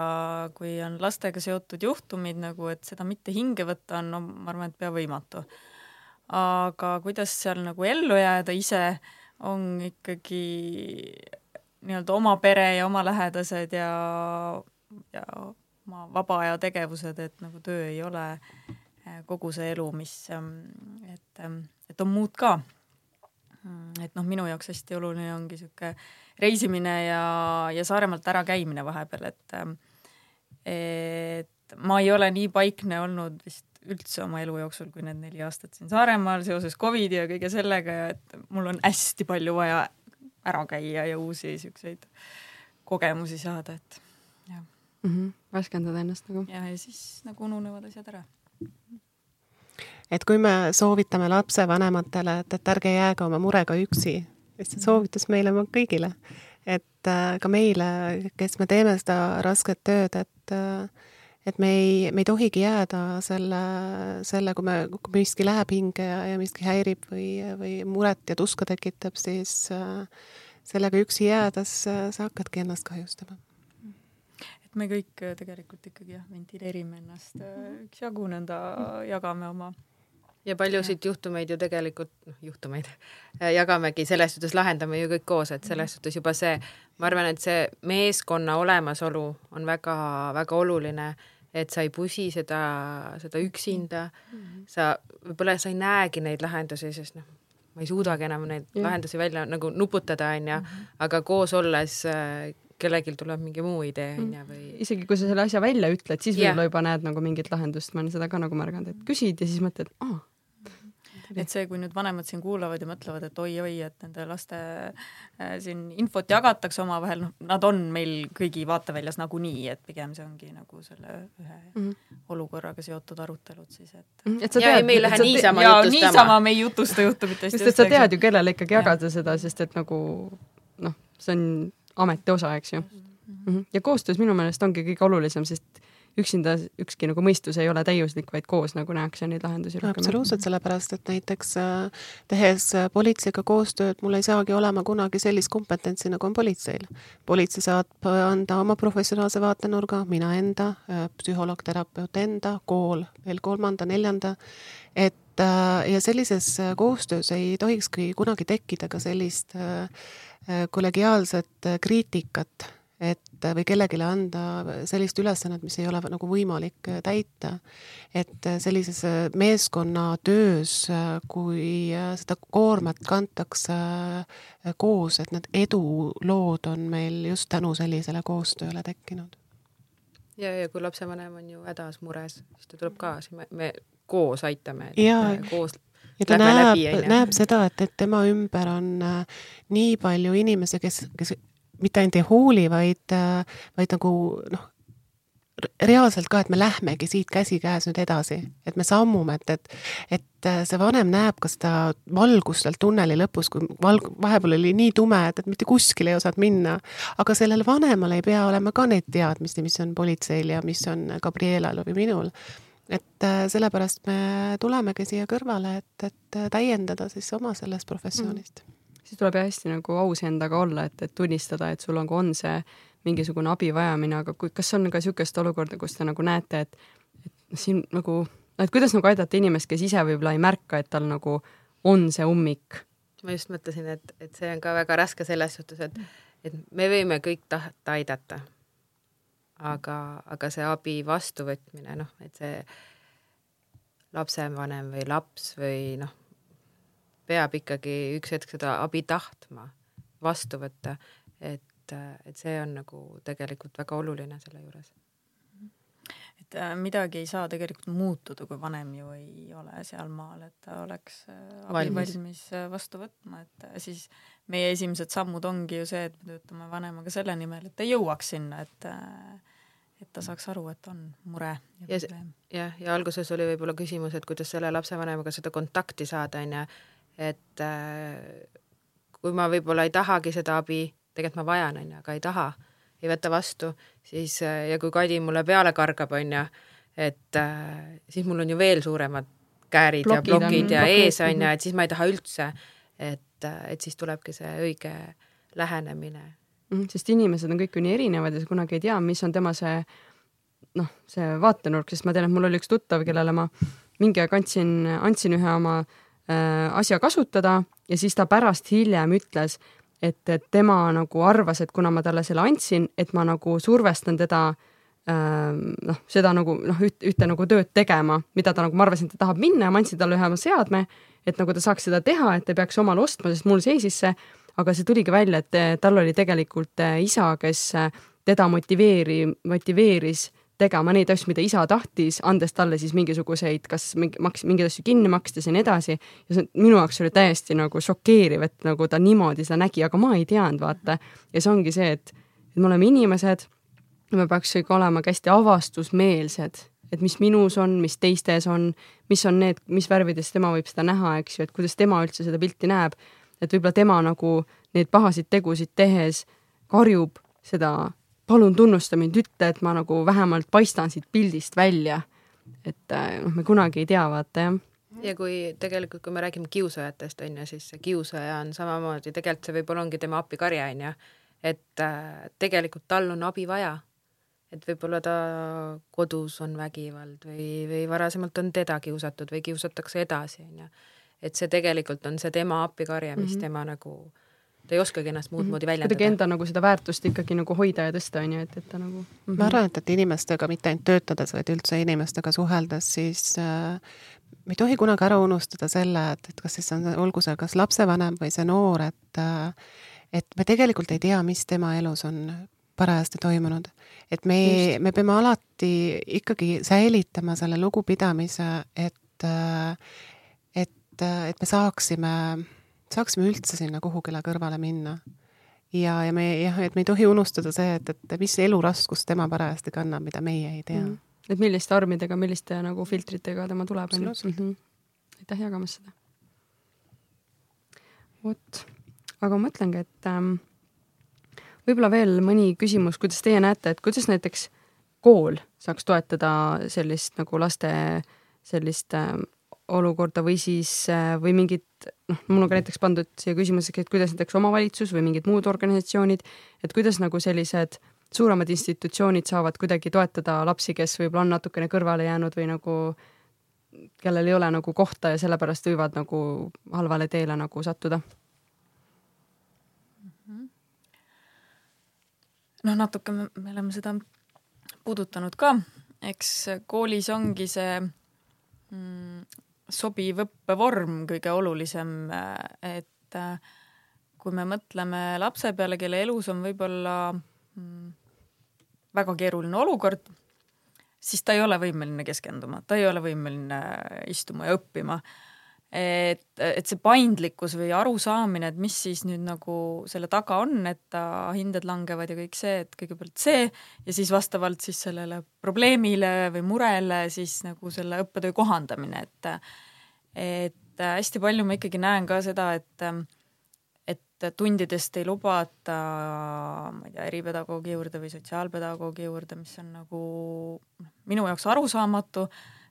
kui on lastega seotud juhtumid nagu, et seda mitte hinge võtta on, no ma arvan, et pea võimatu. Aga kuidas seal nagu ellu jääda ise, on ikkagi nii-öelda oma pere ja oma lähedased ja, ja oma vaba aja tegevused, et nagu töö ei ole eh, kogu see elu, mis, mm, et, mm, et on muud ka. Mm, et noh, minu jaoks hästi oluline ongi niisugune reisimine ja, ja Saaremaalt ära käimine vahepeal, et et ma ei ole nii paikne olnud vist üldse oma elu jooksul, kui need neli aastat siin Saaremaal seoses Covidi ja kõige sellega ja et mul on hästi palju vaja ära käia ja uusi siukseid kogemusi saada, et jah mm -hmm.. värskendada ennast nagu. ja, ja siis nagu ununevad asjad ära. et kui me soovitame lapsevanematele, et, et ärge jääge oma murega üksi, siis see soovitus meile kõigile, et äh, ka meile, kes me teeme seda rasket tööd, et äh, et me ei, me ei tohigi jääda selle, selle, kui me, kui miski läheb hinge ja, ja miski häirib või, või muret ja tuska tekitab, siis äh, sellega üksi jäädes äh, sa hakkadki ennast kahjustama. et me kõik äh, tegelikult ikkagi jah, ventileerime ennast äh, üksjagu, nõnda jagame oma ja paljusid juhtumeid ju tegelikult, noh, juhtumeid jagamegi, selles suhtes lahendame ju kõik koos, et selles mhm. suhtes juba see, ma arvan, et see meeskonna olemasolu on väga-väga oluline et sa ei pusi seda, seda üksinda mm, -hmm. sa, võib-olla sa ei näegi neid lahendusi, sest noh, ma ei suudagi enam neid yeah. lahendusi välja nagu nuputada, onju, mhm. aga koos olles äh, kellelgi tuleb mingi muu idee, onju, või isegi kui sa selle asja välja ütled, siis võib-olla yeah. juba näed nagu mingit lahendust, ma olen seda ka nagu märganud, et küsid ja siis mõtled, aa et see, kui nüüd vanemad siin kuulavad ja mõtlevad, et oi-oi, et nende laste äh, siin infot jagatakse omavahel, noh, nad on meil kõigi vaateväljas nagunii, et pigem see ongi nagu selle ühe mm -hmm. olukorraga seotud arutelud siis, et. -hmm. et sa tead, ja me ei lähe niisama jutustama. niisama me ei jutusta juhtumitest. sest et sa tead ju, kellele ikkagi jagada seda, sest et nagu noh, see on ameti osa, eks ju. mm. -hmm. ja koostöös minu meelest ongi kõige olulisem, sest üksinda ükski nagu mõistus ei ole täiuslik, vaid koos nagu nähakse neid lahendusi rohkem. absoluutselt, sellepärast et näiteks äh, tehes äh, politseiga koostööd, mul ei saagi olema kunagi sellist kompetentsi, nagu on politseil. politsei saab anda oma professionaalse vaatenurga, mina enda, äh, psühholoog, terapeut enda, kool veel kolmanda, neljanda, et ja sellises koostöös ei tohikski kunagi tekkida ka sellist kollegiaalset kriitikat et või kellelegi anda sellist ülesannet, mis ei ole nagu võimalik täita. et sellises meeskonnatöös, kui seda koormat kantakse koos, et need edulood on meil just tänu sellisele koostööle tekkinud. ja, ja kui lapsevanem on ju hädas, mures, siis ta tuleb kaasa, me, me koos aitame. koos ja ta näeb, näeb seda, et, et tema ümber on äh, nii palju inimesi, kes, kes mitte ainult ei hooli, vaid, vaid nagu noh, reaalselt ka, et me lähmegi siit käsikäes nüüd edasi, et me sammume, et, et, et see vanem näeb ka seda valgust seal tunneli lõpus, kui valg-, vahepeal oli nii tume, et, et mitte kuskile ei osanud minna. aga sellel vanemal ei pea olema ka neid teadmisi, mis on politseil ja mis on Gabrielal või minul. et sellepärast me tulemegi siia kõrvale, et, et täiendada siis oma sellest professioonist mm siis tuleb hästi nagu aus endaga olla, et, et tunnistada, et sul nagu on see mingisugune abi vajamine, aga kui, kas on ka niisugust olukorda, kus te nagu näete, et, et siin nagu, et kuidas nagu aidata inimest, kes ise võib-olla ei märka, et tal nagu on see ummik? ma just mõtlesin, et, et see on ka väga raske selles suhtes, et, et me võime kõik tahta aidata. aga, aga see abi vastuvõtmine, noh, et see lapsevanem või laps või noh, peab ikkagi üks hetk seda abi tahtma vastu võtta, et, et see on nagu tegelikult väga oluline selle juures. et äh, midagi ei saa tegelikult muutuda, kui vanem ju ei ole sealmaal, et ta oleks äh, abi valmis, valmis äh, vastu võtma, et siis meie esimesed sammud ongi ju see, et me töötame vanemaga selle nimel, et ta jõuaks sinna, et et ta saaks aru, et on mure ja probleem. jah, ja alguses oli võib-olla küsimus, et kuidas selle lapsevanemaga seda kontakti saada, onju et äh, kui ma võib-olla ei tahagi seda abi, tegelikult ma vajan, on ju, aga ei taha, ei võta vastu, siis äh, ja kui Kadi mulle peale kargab, on ju, et äh, siis mul on ju veel suuremad käärid blokid ja blokid on, ja blokid. ees, on ju, mhm. et siis ma ei taha üldse, et, et siis tulebki see õige lähenemine mm,. sest inimesed on kõik ju nii erinevad ja sa kunagi ei tea, mis on tema see noh, see vaatenurk, sest ma tean, et mul oli üks tuttav, kellele ma mingi aeg andsin, andsin ühe oma Äh, asja kasutada ja siis ta pärast hiljem ütles, et, et tema nagu arvas, et kuna ma talle selle andsin, et ma nagu survestan teda ähm, noh, seda nagu noh, üht, ühte nagu tööd tegema, mida ta nagu, ma arvasin, et ta tahab minna ja ma andsin talle ühe oma seadme, et nagu ta saaks seda teha, et ei peaks omale ostma, sest mul seisis see, aga see tuligi välja, et tal oli tegelikult äh, isa, kes äh, teda motiveeri-, motiveeris tegema neid asju, mida isa tahtis, andes talle siis mingisuguseid, kas mingi, maks-, mingeid asju kinni makstes ja nii edasi. ja see minu jaoks oli täiesti nagu šokeeriv, et nagu ta niimoodi seda nägi, aga ma ei teadnud, vaata. ja see ongi see, et, et me oleme inimesed ja me peaks ikka olema ka hästi avastusmeelsed, et mis minus on, mis teistes on, mis on need, mis värvides tema võib seda näha, eks ju, et kuidas tema üldse seda pilti näeb. et võib-olla tema nagu neid pahasid tegusid tehes karjub seda palun tunnusta mind, ütle, et ma nagu vähemalt paistan siit pildist välja. et äh, noh, me kunagi ei tea, vaata jah. ja kui tegelikult, kui me räägime kiusajatest, on ju, siis see kiusaja on samamoodi, tegelikult see võib-olla ongi tema appikarje, on ju, et äh, tegelikult tal on abi vaja. et võib-olla ta kodus on vägivald või, või varasemalt on teda kiusatud või kiusatakse edasi, on ju. et see tegelikult on see tema appikarje, mis mm -hmm. tema nagu äh, ta ei oskagi ennast muud -hmm. moodi väljendada. kuidagi enda nagu seda väärtust ikkagi nagu hoida ja tõsta, on ju, et, et ta nagu mm -hmm. ma arvan, et, et inimestega mitte ainult töötades, vaid üldse inimestega suheldes, siis äh, me ei tohi kunagi ära unustada selle, et, et kas siis on, olgu see kas lapsevanem või see noor, et äh, et me tegelikult ei tea, mis tema elus on parajasti toimunud. et me, me peame alati ikkagi säilitama selle lugupidamise, et äh, et, et me saaksime saaksime üldse sinna kuhugile kõrvale minna. ja, ja me jah, et me ei tohi unustada see, et, et mis eluraskust tema parajasti kannab, mida meie ei tea mm.. et milliste armidega, milliste nagu filtritega tema tuleb, on ju. Mhm. aitäh jagamast seda. vot, aga ma mõtlengi, et ähm, võib-olla veel mõni küsimus, kuidas teie näete, et kuidas näiteks kool saaks toetada sellist nagu laste sellist äh, olukorda või siis äh, või mingit noh, mul on ka näiteks pandud siia küsimuseks, et kuidas näiteks omavalitsus või mingid muud organisatsioonid, et kuidas nagu sellised suuremad institutsioonid saavad kuidagi toetada lapsi, kes võib-olla on natukene kõrvale jäänud või nagu kellel ei ole nagu kohta ja sellepärast võivad nagu halvale teele nagu sattuda. Noh, natuke me, me oleme seda puudutanud ka, eks koolis ongi see mm, sobiv õppevorm kõige olulisem, et kui me mõtleme lapse peale, kelle elus on võib-olla mm, väga keeruline olukord, siis ta ei ole võimeline keskenduma, ta ei ole võimeline istuma ja õppima et, et see paindlikkus või arusaamine, et mis siis nüüd nagu selle taga on, et hinded langevad ja kõik see, et kõigepealt see ja siis vastavalt siis sellele probleemile või murele siis nagu selle õppetöö kohandamine, et et hästi palju ma ikkagi näen ka seda, et et tundidest ei lubata, ma ei tea, eripedagoogi juurde või sotsiaalpedagoogi juurde, mis on nagu minu jaoks arusaamatu,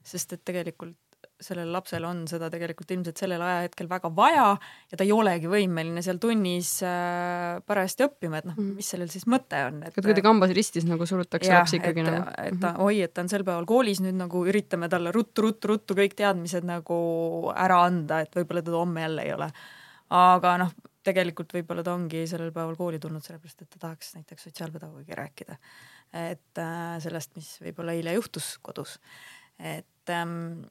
sest et tegelikult sellel lapsel on seda tegelikult ilmselt sellel ajahetkel väga vaja ja ta ei olegi võimeline seal tunnis äh, parajasti õppima, et noh, Mhm. mis sellel siis mõte on, et kuidagi hambas ristis nagu surutakse jah, lapsi ikkagi et, nagu et ta, oi, et ta on sel päeval koolis, nüüd nagu üritame talle ruttu-ruttu-ruttu kõik teadmised nagu ära anda, et võib-olla teda homme jälle ei ole. aga noh, tegelikult võib-olla ta ongi sellel päeval kooli tulnud sellepärast, et ta tahaks näiteks sotsiaalpedagoogiga rääkida. et äh, sellest, mis võib-olla eile juhtus kodus. et ähm,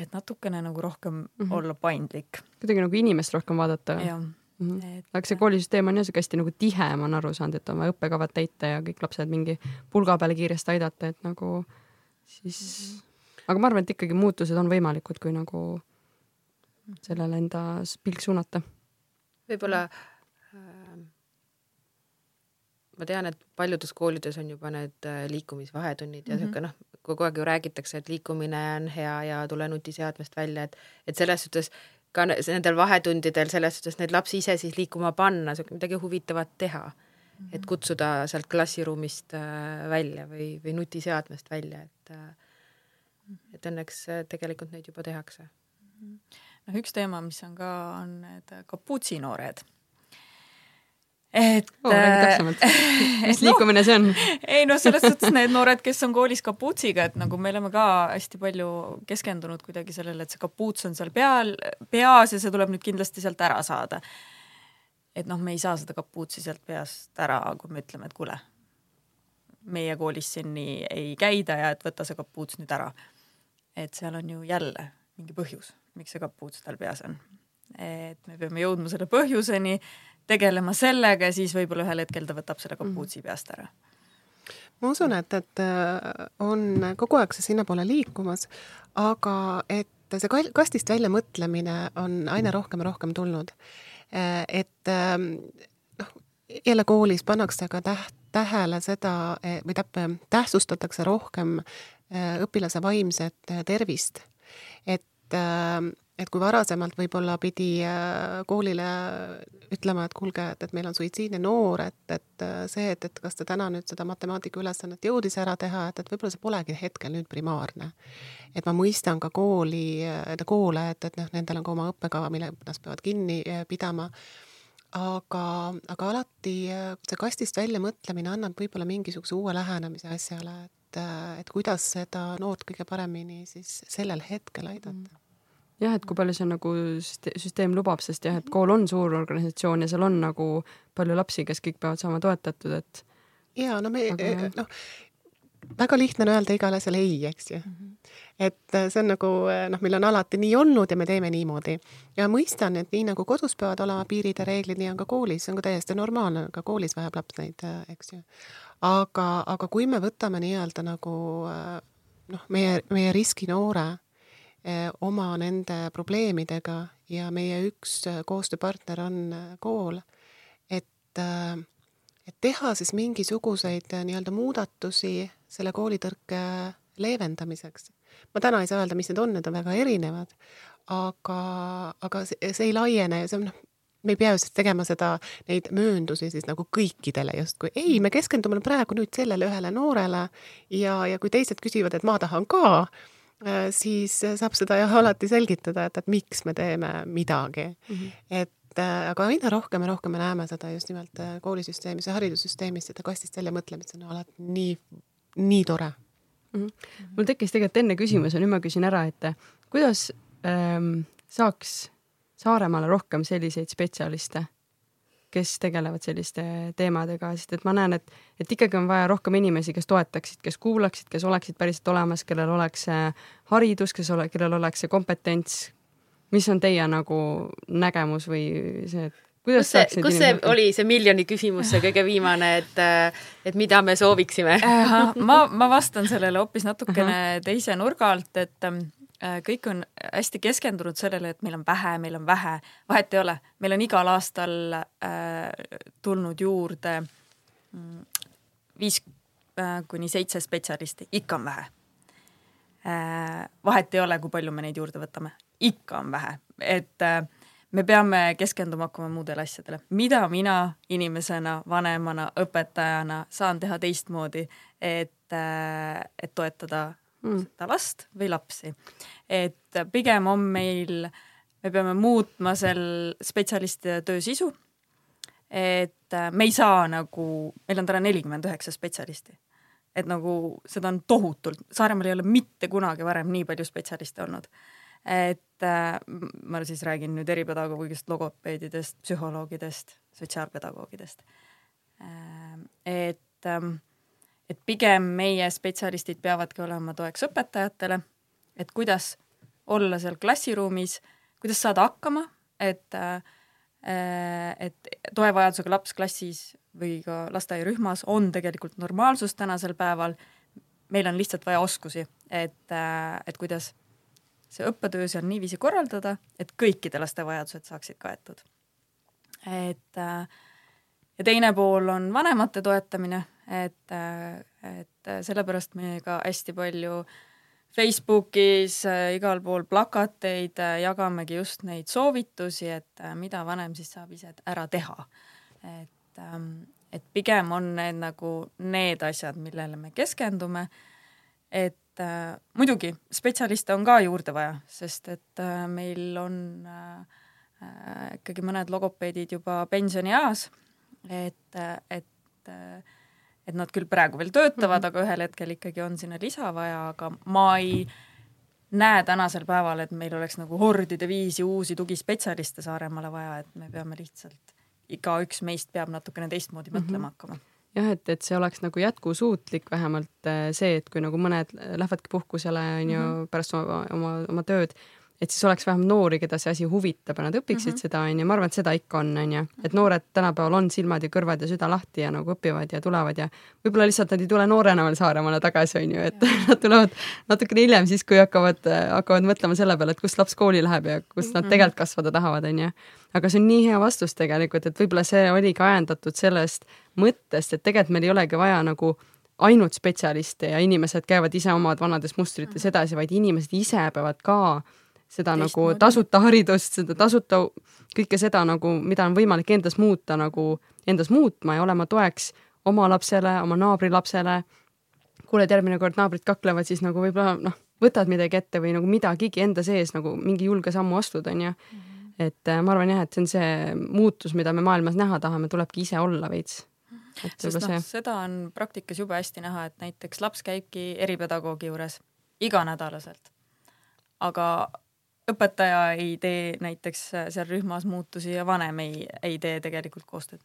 et natukene nagu rohkem mm Mhm. -hmm. olla paindlik. kuidagi nagu inimest rohkem vaadata. Mm -hmm. et aga see koolisüsteem on jah sihuke hästi nagu tihe, ma olen aru saanud, et on vaja õppekavad täita ja kõik lapsed mingi pulga peale kiiresti aidata, et nagu siis, aga ma arvan, et ikkagi muutused on võimalikud, kui nagu sellele enda pilk suunata. võib-olla äh, ma tean, et paljudes koolides on juba need äh, liikumisvahetunnid ja Mhm. niisugune noh, kogu aeg ju räägitakse, et liikumine on hea ja tule nutiseadmest välja, et et selles suhtes ka ne- nendel vahetundidel selles suhtes neid lapsi ise siis liikuma panna, midagi huvitavat teha. et kutsuda sealt klassiruumist äh, välja või, või nutiseadmest välja, et äh, et õnneks äh, tegelikult neid juba tehakse. noh, üks teema, mis on ka, on need kapuutsinoored. Et räägi täpsemalt. mis liikumine see on? ei noh, selles suhtes need noored, kes on koolis kapuutsiga, et nagu me oleme ka hästi palju keskendunud kuidagi sellele, et see kapuuts on seal peal, peas ja see tuleb nüüd kindlasti sealt ära saada. et noh, me ei saa seda kapuutsi sealt peast ära, kui me ütleme, et kuule, meie koolis siin nii ei käida ja et võta see kapuuts nüüd ära. et seal on ju jälle mingi põhjus, miks see kapuuts tal peas on. et me peame jõudma selle põhjuseni, tegelema sellega ja siis võib-olla ühel hetkel ta võtab selle kapuutsi peast ära ma usun, et, et äh, on kogu aeg see sinnapoole liikumas, aga et see kastist välja mõtlemine on aina rohkem ja rohkem tulnud. et ähm, noh, jälle koolis pannakse ka täht-, tähele seda eh, või täp-, tähtsustatakse rohkem õpilase vaimset tervist. et, ähm, et kui varasemalt võib-olla pidi äh, koolile ütlema, et kuulge, et, et meil on suitsiidne noor, et, et äh, see, et, et kas ta täna nüüd seda matemaatika ülesannet jõudis ära teha, et, et võib-olla see polegi hetkel nüüd primaarne. et ma mõistan ka kooli, koole, et, et noh, nendel on ka oma õppekava, mille nad peavad kinni äh, pidama. Aga, aga alati äh, see kastist välja mõtlemine annab võib-olla mingisuguse uue lähenemise asjale, et, et kuidas seda noort kõige paremini siis sellel hetkel aidata jah, et kui palju see nagu süste- süsteem lubab, sest jah, et kool on suur organisatsioon ja seal on nagu palju lapsi, kes kõik peavad saama toetatud, et ja no me noh, väga lihtne on öelda igale asjale ei, eks ju. et äh, see on nagu noh, meil on alati nii olnud ja me teeme niimoodi ja mõistan, et nii nagu kodus peavad olema piirid ja reeglid, nii on ka koolis, see on ka täiesti normaalne, ka koolis vajab laps neid, äh, eks ju. aga, aga kui me võtame nii-öelda nagu äh, noh, meie, meie riskinoore oma nende probleemidega ja meie üks äh, koostööpartner on äh, kool, et et teha siis mingisuguseid nii-öelda muudatusi selle koolitõrke leevendamiseks. ma täna ei saa öelda, mis need on, need on väga erinevad, aga, aga see, see ei laiene see on noh, me ei pea ju siis tegema seda, neid mööndusi siis nagu kõikidele justkui, ei, me keskendume praegu nüüd sellele ühele noorele ja, ja kui teised küsivad, et ma tahan ka, siis saab seda jah alati selgitada, et, et miks me teeme midagi mm. -hmm. et äh, aga aina rohkem ja rohkem me näeme seda just nimelt koolisüsteemis ja haridussüsteemis, seda kastist välja mõtlemist, see on alati nii, nii tore mm. -hmm. mul tekkis tegelikult enne küsimus ja nüüd ma küsin ära, et kuidas ähm, saaks Saaremaale rohkem selliseid spetsialiste, kes tegelevad selliste teemadega, sest et ma näen, et, et ikkagi on vaja rohkem inimesi, kes toetaksid, kes kuulaksid, kes oleksid päriselt olemas, kellel oleks see haridus, kes ole, kellel oleks see kompetents. mis on teie nagu nägemus või see, et kuidas kus see, kus see oli see miljoni küsimus, see kõige viimane, et, et mida me sooviksime ma, ma vastan sellele hoopis natukene -huh. teise nurga alt, et Äh, kõik on hästi keskendunud sellele, et meil on vähe, meil on vähe, vahet ei ole, meil on igal aastal äh, tulnud juurde mm, viis äh, kuni seitse spetsialisti, ikka on vähe. Äh,. vahet ei ole, kui palju me neid juurde võtame, ikka on vähe, et äh, me peame keskenduma hakkama muudele asjadele, mida mina inimesena, vanemana, õpetajana saan teha teistmoodi, et, äh, et toetada mm. seda last või lapsi. et pigem on meil, me peame muutma sel spetsialistide töö sisu, et me ei saa nagu, meil on täna nelikümmend üheksa spetsialisti. et nagu seda on tohutult, Saaremaal ei ole mitte kunagi varem nii palju spetsialiste olnud. et ma siis räägin nüüd eripedagoogidest, logopeedidest, psühholoogidest, sotsiaalpedagoogidest. et et pigem meie spetsialistid peavadki olema toeks õpetajatele, et kuidas olla seal klassiruumis, kuidas saada hakkama, et äh, et toevajadusega laps klassis või ka lasteaiarühmas on tegelikult normaalsus tänasel päeval, meil on lihtsalt vaja oskusi, et, äh, et kuidas see õppetöö seal niiviisi korraldada, et kõikide laste vajadused saaksid kaetud. et äh, ja teine pool on vanemate toetamine, et, et sellepärast me ka hästi palju Facebookis äh, igal pool plakateid äh, jagamegi just neid soovitusi, et äh, mida vanem siis saab ise ära teha. et, ähm, et pigem on need nagu need asjad, millele me keskendume. et muidugi spetsialiste on ka juurde vaja, sest et meil on ikkagi mõned logopeedid juba pensionieas, et, et et nad küll praegu veel töötavad mm, -hmm. aga ühel hetkel ikkagi on sinna lisa vaja, aga ma ei näe tänasel päeval, et meil oleks nagu hordide viisi uusi tugispetsialiste Saaremaale vaja, et me peame lihtsalt, igaüks meist peab natukene teistmoodi mm -hmm. mõtlema hakkama jah, et, et see oleks nagu jätkusuutlik vähemalt äh, see, et kui nagu mõned lähevadki puhkusele, on ju, mhm. pärast oma, oma, oma tööd, et siis oleks vähem noori, keda see asi huvitab ja nad õpiksid mm -hmm. seda, onju, ma arvan, et seda ikka on, onju. et noored tänapäeval on silmad ja kõrvad ja süda lahti ja nagu õpivad ja tulevad ja võib-olla lihtsalt nad ei tule noorena veel Saaremaale tagasi, onju, et ja. nad tulevad natukene hiljem, siis kui hakkavad, hakkavad mõtlema selle peale, et kus laps kooli läheb ja kus nad mm -hmm. tegelikult kasvada tahavad, onju. aga see on nii hea vastus tegelikult, et võib-olla see oligi ajendatud sellest mõttest, et tegelikult meil ei olegi vaja nagu ainult spetsialiste ja inimesed käivad ise omad vanades mustrites edasi, vaid inimesed ise peavad ka seda Teist nagu moodi. tasuta haridust, seda tasuta, kõike seda nagu, mida on võimalik endas muuta, nagu endas muutma ja olema toeks oma lapsele, oma naabri lapsele. kuuled, järgmine kord naabrid kaklevad, siis nagu võib-olla noh, võtad midagi ette või nagu midagigi enda sees nagu mingi julge sammu astuda, onju. Mhm. et äh, ma arvan jah, et see on see muutus, mida me maailmas näha tahame, tulebki ise olla veits. sest noh, seda on praktikas jube hästi näha, et näiteks laps käibki eripedagoogi juures iganädalaselt. aga õpetaja ei tee näiteks seal rühmas muutusi ja vanem ei, ei tee tegelikult koostööd.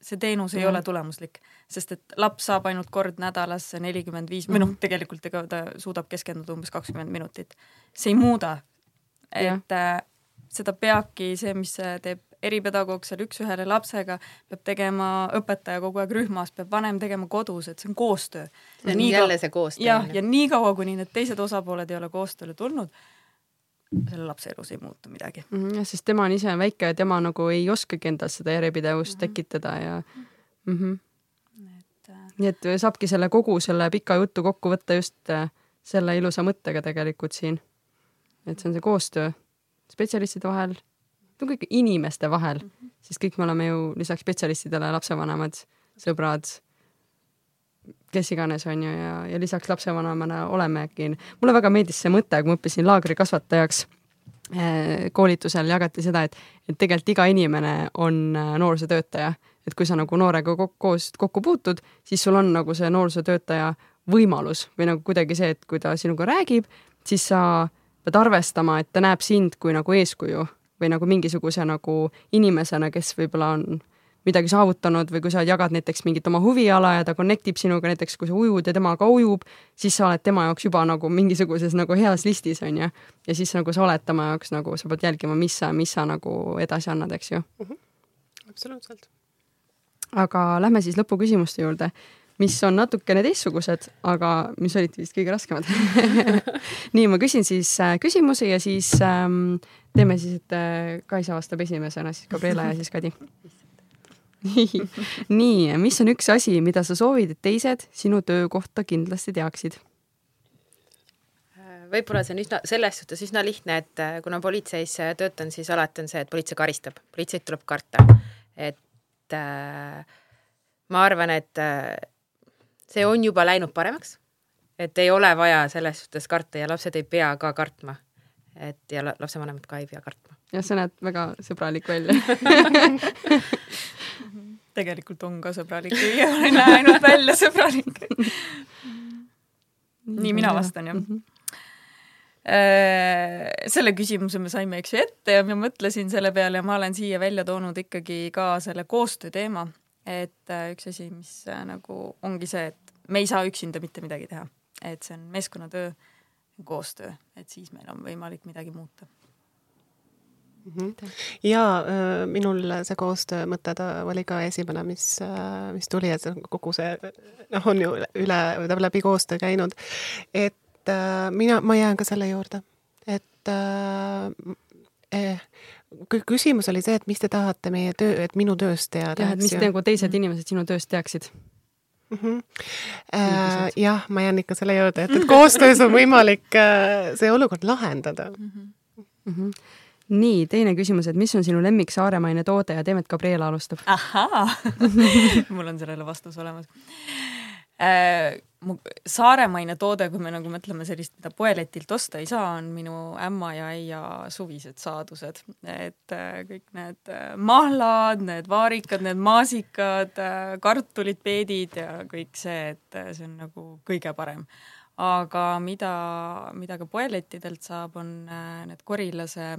see teenus ei mm. ole tulemuslik, sest et laps saab ainult kord nädalas nelikümmend viis, mhm. tegelikult ega ta suudab keskenduda umbes kakskümmend minutit. see ei muuda, et äh, seda peabki see, mis teeb eripedagoog seal üks-ühele lapsega, peab tegema õpetaja kogu aeg rühmas, peab vanem tegema kodus, et see on koostöö. see on jälle see koostöö. jah, ja niikaua, kuni need teised osapooled ei ole koostööle tulnud, selle lapse elus ei muutu midagi mm. -hmm, sest tema on ise väike ja tema nagu ei oskagi endas seda järjepidevust mm -hmm. tekitada ja mm. -hmm. Et, äh... nii et saabki selle kogu selle pika jutu kokku võtta just äh, selle ilusa mõttega tegelikult siin. et see on see koostöö spetsialistide vahel, no kõik inimeste vahel mm, -hmm. sest kõik me oleme ju lisaks spetsialistidele lapsevanemad, sõbrad, kes iganes, on ju, ja, ja lisaks lapsevanemana olemegi. mulle väga meeldis see mõte, kui ma õppisin laagrikasvatajaks eh, koolitusel jagati seda, et, et tegelikult iga inimene on eh, noorsootöötaja, et kui sa nagu noorega koos kokku puutud, siis sul on nagu see noorsootöötaja võimalus või nagu kuidagi see, et kui ta sinuga räägib, siis sa pead arvestama, et ta näeb sind kui nagu eeskuju või nagu mingisuguse nagu inimesena, kes võib-olla on midagi saavutanud või kui sa jagad näiteks mingit oma huviala ja ta connect ib sinuga, näiteks kui sa ujud ja tema ka ujub, siis sa oled tema jaoks juba nagu mingisuguses nagu heas listis, on ju. ja siis nagu sa oled tema jaoks nagu, sa pead jälgima, mis sa, mis sa nagu edasi annad, eks ju mm. -hmm. absoluutselt. aga lähme siis lõpuküsimuste juurde mis on natukene teistsugused, aga mis olid vist kõige raskemad nii, ma küsin siis äh, küsimuse ja siis ähm, teeme siis, et äh, Kaisa vastab esimesena, siis Gabriela ja siis Kadi. Nii, mis on üks asi, mida sa soovid, et teised sinu töö kohta kindlasti teaksid? võib-olla see on üsna, selles suhtes üsna lihtne, et äh, kuna politseis töötan, siis alati on see, et politsei karistab, politseid tuleb karta. et äh, ma arvan, et äh, see on juba läinud paremaks, et ei ole vaja selles suhtes karta ja lapsed ei pea ka kartma. et ja lapsevanemad ka ei pea kartma. jah, sa näed väga sõbralik välja tegelikult on ka sõbralik, ei ole näinud välja sõbralik. Nii mina vastan jah. Mm. -hmm selle küsimuse me saime, eks ju, ette ja ma mõtlesin selle peale ja ma olen siia välja toonud ikkagi ka selle koostöö teema, et äh, üks asi, mis äh, nagu ongi see, et me ei saa üksinda mitte midagi teha, et see on meeskonnatöö, koostöö, et siis meil on võimalik midagi muuta. Ja äh, minul see koostöö mõte ta oli ka esimene, mis, äh, mis tuli, et kogu see noh, on ju üle, üle, läbi koostöö käinud. et äh, mina, ma jään ka selle juurde, et eh, küsimus oli see, et mis te tahate meie töö, et minu tööst teada. jah, et mis nagu teised inimesed sinu tööst teaksid mm. -hmm. Äh, jah, ma jään ikka selle juurde, et, et koostöös on võimalik äh, see olukord lahendada mm. -hmm. Mm -hmm. Nii, teine küsimus, et mis on sinu lemmik saaremaine toode ja teeme, et Gabriela alustab. ahhaa mul on sellele vastus olemas äh, mu saaremaine toode, kui me nagu mõtleme sellist, mida poeletilt osta ei saa, on minu ämma ja äia suvised saadused. et äh, kõik need äh, mahlad, need vaarikad, need maasikad, äh, kartulid, peedid ja kõik see, et see on nagu kõige parem. aga mida, mida ka poelettidelt saab, on need korilase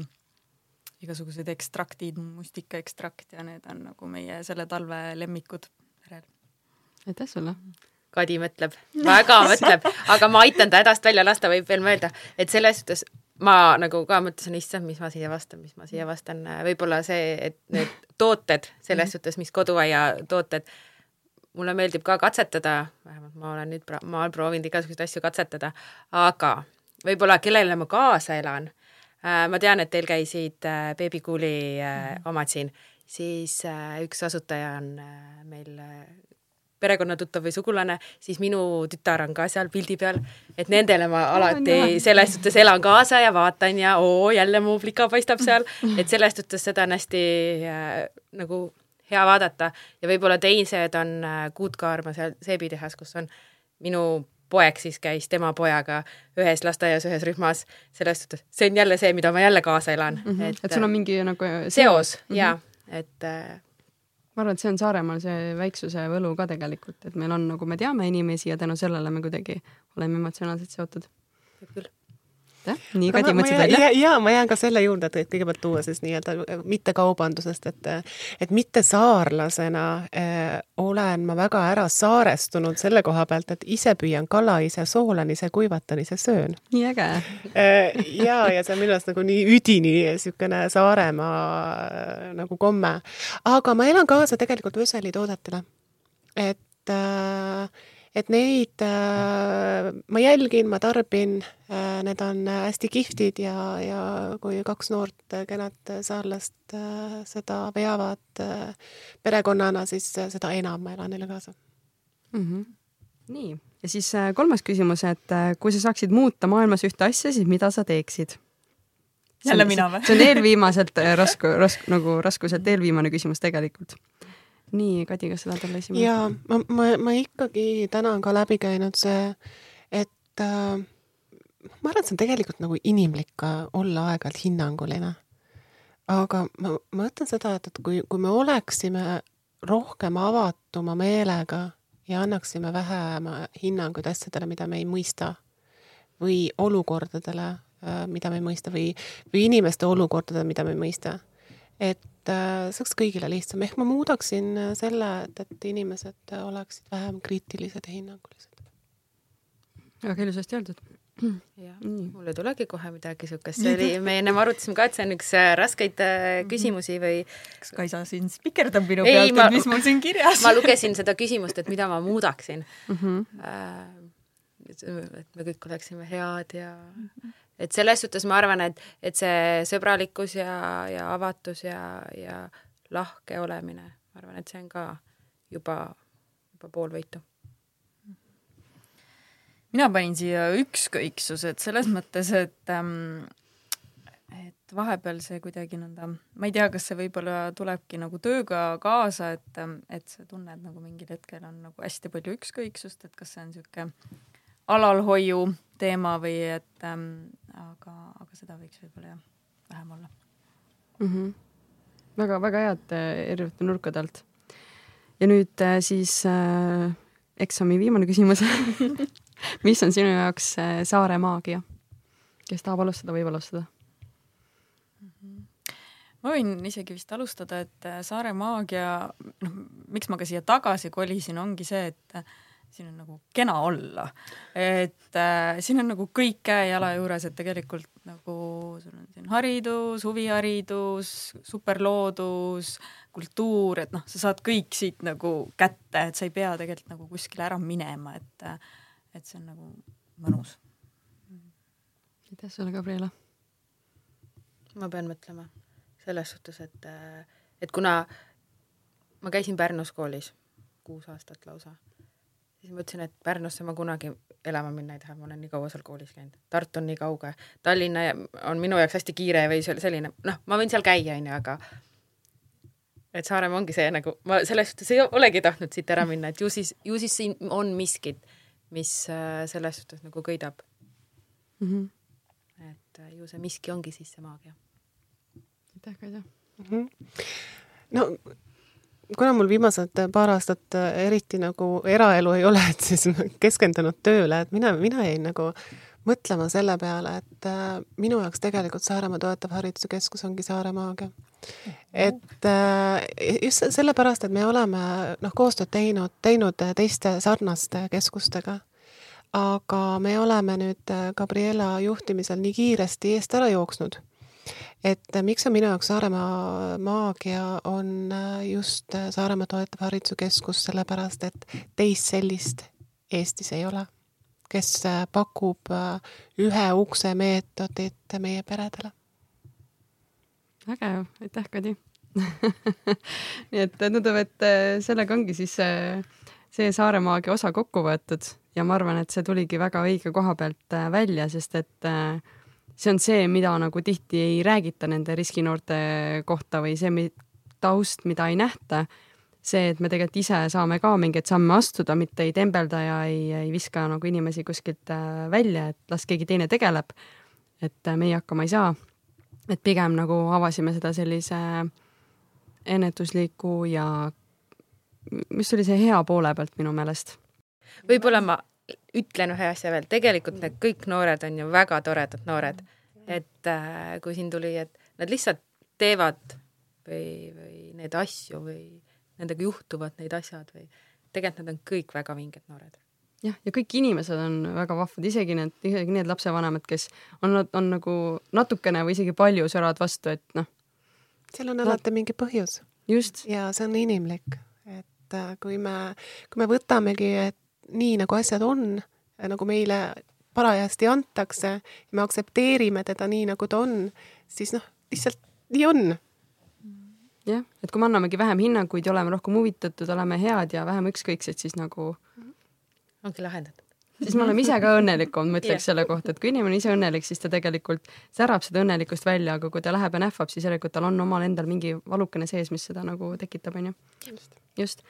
igasugused ekstraktid, mustikaekstrakt ja need on nagu meie selle talve lemmikud perel. aitäh sulle! Kadi mõtleb, väga mõtleb, aga ma aitan ta hädast välja lasta, võib veel mõelda, et selles suhtes ma nagu ka mõtlesin, issand, mis ma siia vastan, mis ma siia vastan, võib-olla see, et need tooted selles suhtes, mis koduaia tooted, mulle meeldib ka katsetada, vähemalt ma olen nüüd, ma olen proovinud igasuguseid asju katsetada, aga võib-olla kellele ma kaasa elan, ma tean, et teil käisid äh, beebikuuli äh, omad siin, siis üks asutaja on meil perekonnatuttav või sugulane, siis minu tütar on ka seal pildi peal, et nendele ma alati selles suhtes elan kaasa ja vaatan ja oo, jälle mu plika paistab seal, et selles suhtes seda on hästi äh, nagu hea vaadata. Ja võib-olla teised on äh, Kuutkaarma seal seebitehas, kus on minu poeg siis käis tema pojaga ühes lasteaias, ühes rühmas, selles suhtes, see on jälle see, mida ma jälle kaasa elan mm. -hmm. et, et sul on mingi nagu seos, seos mm -hmm. ja et äh, ma arvan, et see on Saaremaal see väiksuse võlu ka tegelikult, et meil on nagu, me teame inimesi ja tänu sellele me kuidagi oleme emotsionaalselt seotud. küll jah, nii Kadi mõtlesid välja? ja, ma jään ka selle juurde, et kõigepealt tuua siis nii-öelda äh, mittekaubandusest, et et mitte saarlasena äh, olen ma väga ära saarestunud selle koha pealt, et ise püüan kala, ise soolan, ise kuivatan, ise söön. nii äge äh, ja, ja see on minu arust nagu nii üdini niisugune Saaremaa äh, nagu komme. aga ma elan kaasa tegelikult Vöseli toodetele. et äh, et neid äh, ma jälgin, ma tarbin äh,, need on hästi kihvtid ja, ja kui kaks noort äh, kenat saarlast äh, seda veavad äh, perekonnana, siis äh, seda enam ma elan neile kaasa mm. -hmm. nii, ja siis äh, kolmas küsimus, et äh, kui sa saaksid muuta maailmas ühte asja, siis mida sa teeksid? jälle mina või? see on eelviimaselt äh, rasku, rasku, nagu raskuselt eelviimane küsimus tegelikult. Nii, Kadi, kas sa tahad olla esimene? jaa, ma, ma, ma ikkagi täna on ka läbi käinud see, et äh, ma arvan, et see on tegelikult nagu inimlik ka olla aeg-ajalt hinnanguline. aga ma, ma ütlen seda, et, et kui, kui me oleksime rohkem avatuma meelega ja annaksime vähem hinnanguid asjadele, mida me ei mõista või olukordadele, äh, mida me ei mõista või, või inimeste olukordadele, mida me ei mõista. et äh, see oleks kõigile lihtsam, ehk ma muudaksin selle, et, et inimesed oleksid vähem kriitilised ja hinnangulised. väga ilusasti öeldud jah, mul ei tulegi kohe midagi niisugust, see oli, me ennem arutasime ka, et see on üks äh, raskeid mhm. küsimusi või kas Kaisa siin spikerdab minu ei, pealt, et mis mul siin kirjas ma lugesin seda küsimust, et mida ma muudaksin mm. -hmm. et me kõik oleksime head ja et selles suhtes ma arvan, et, et see sõbralikkus ja, ja avatus ja, ja lahke olemine, ma arvan, et see on ka juba, juba pool võitu mina panin siia ükskõiksus, et selles mõttes, et ähm, et vahepeal see kuidagi nõnda, ma ei tea, kas see võib-olla tulebki nagu tööga kaasa, et, ähm, et sa tunned nagu mingil hetkel on nagu hästi palju ükskõiksust, et kas see on niisugune alalhoiu teema või et ähm, aga, aga seda võiks võib-olla jah, vähem olla mm. -hmm. väga, väga head äh, erinevate nurkade alt. ja nüüd äh, siis äh, eksami viimane küsimus mis on sinu jaoks äh, saare maagia? kes tahab alustada, võib alustada ma võin isegi vist alustada, et äh, saare maagia, noh, miks ma ka siia tagasi kolisin, ongi see, et siin on nagu kena olla. et äh, siin on nagu kõik käe-jala juures, et tegelikult nagu sul on siin haridus, huviharidus, superloodus, kultuur, et noh, sa saad kõik siit nagu kätte, et sa ei pea tegelikult nagu kuskile ära minema, et et see on nagu mõnus. aitäh sulle, Gabriela. ma pean mõtlema selles suhtes, et, et kuna ma käisin Pärnus koolis kuus aastat lausa, siis mõtlesin, et Pärnusse ma kunagi elama minna ei taha, ma olen nii kaua seal koolis käinud. Tartu on nii kauge, Tallinna on minu jaoks hästi kiire või selline, noh, ma võin seal käia, onju, aga et Saaremaa ongi see nagu, ma selles suhtes ei olegi tahtnud siit ära minna, et ju siis, ju siis siin on miskit mis äh, selles suhtes nagu köidab mm. -hmm. et äh, ju see miski ongi siis see maagia. aitäh, Kaida mm. -hmm. no kuna mul viimased paar aastat äh, eriti nagu eraelu ei ole, et siis keskendunud tööle, et mina, mina jäin nagu mõtlema selle peale, et äh, minu jaoks tegelikult Saaremaa Toetav Hariduse Keskus ongi Saare maagia. Et just sellepärast, et me oleme noh, koostööd teinud, teinud teiste sarnaste keskustega, aga me oleme nüüd Gabriela juhtimisel nii kiiresti eest ära jooksnud, et äh, miks on minu jaoks Saaremaa maagia, on just Saaremaa Toetav Hariduse Keskus, sellepärast et teist sellist Eestis ei ole, kes pakub ühe ukse meetodit meie peredele. Vägev, aitäh, Kadi. Nii et tundub, et äh, sellega ongi siis see, Saaremaagia osa kokku võetud ja ma arvan, et see tuligi väga õige koha pealt äh, välja, sest et äh, see on see, mida nagu tihti ei räägita nende riskinoorte kohta või see taust, mida ei nähta. see, et me tegelikult ise saame ka mingeid samme astuda, mitte ei tembelda ja ei, ei viska nagu inimesi kuskilt välja, et las keegi teine tegeleb. et meie hakkama ei saa et pigem nagu avasime seda sellise ennetusliku ja mis oli see hea poole pealt minu meelest. võib-olla ma ütlen ühe asja veel, tegelikult need kõik noored on ju väga toredad noored. et äh, kui siin tuli, et nad lihtsalt teevad või, või neid asju või nendega juhtuvad need asjad või tegelikult nad on kõik väga vinged noored jah, ja kõik inimesed on väga vahvad, isegi need, isegi need lapsevanemad, kes on, on nagu natukene või isegi palju söravad vastu, et noh. seal on alati mingi põhjus. just. ja see on inimlik, et äh, kui me, kui me võtamegi, et nii nagu asjad on, nagu meile parajasti antakse, me aktsepteerime teda nii, nagu ta on, siis noh, lihtsalt nii on jah, et kui me annamegi vähem hinnanguid ja oleme rohkem huvitatud, oleme head ja vähem ükskõiksed, siis nagu ongi lahendatud siis me oleme ise ka õnnelikum, ma ütleks Jah. selle kohta, et kui inimene ise õnnelik, siis ta tegelikult särab seda õnnelikkust välja, aga kui ta läheb ja nähvab, siis järelikult tal on omal endal mingi valukene sees, mis seda nagu tekitab, onju. just.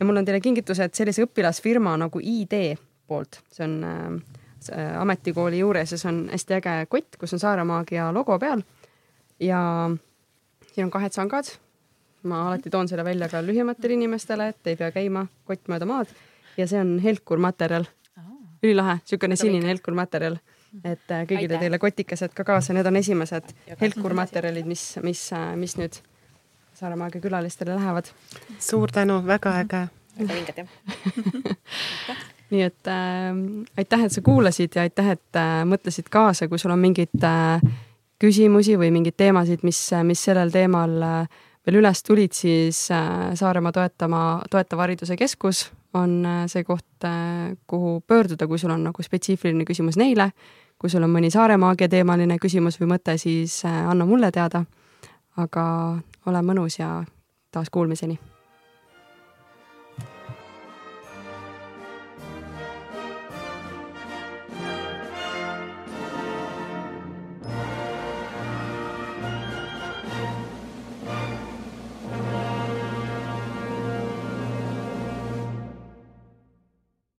Ja mul on teile kingitused sellise õpilasfirma nagu ID poolt, see on äh, see ametikooli juures ja see on hästi äge kott, kus on Saaremaagia logo peal. Ja siin on kahed sangad. ma alati toon selle välja ka lühimatele inimestele, et ei pea käima kott mööda maad. Ja see on helkur materjal. ülilahe, niisugune sinine helkur materjal, et äh, kõigile Aitäh. teile kotikesed ka kaasa, need on esimesed helkur materjalid, mis, mis, mis nüüd Saaremaagia külalistele lähevad. suur tänu, väga äge. väga vinged jah. nii et äh, aitäh, et sa kuulasid ja aitäh, et äh, mõtlesid kaasa, kui sul on mingeid äh, küsimusi või mingeid teemasid, mis, mis sellel teemal äh, veel üles tulid, siis äh, Saaremaa toetama, toetava hariduse keskus on äh, see koht äh,, kuhu pöörduda, kui sul on nagu spetsiifiline küsimus neile. kui sul on mõni Saaremaagia teemaline küsimus või mõte, siis äh, anna mulle teada. aga ole mõnus ja taas kuulmiseni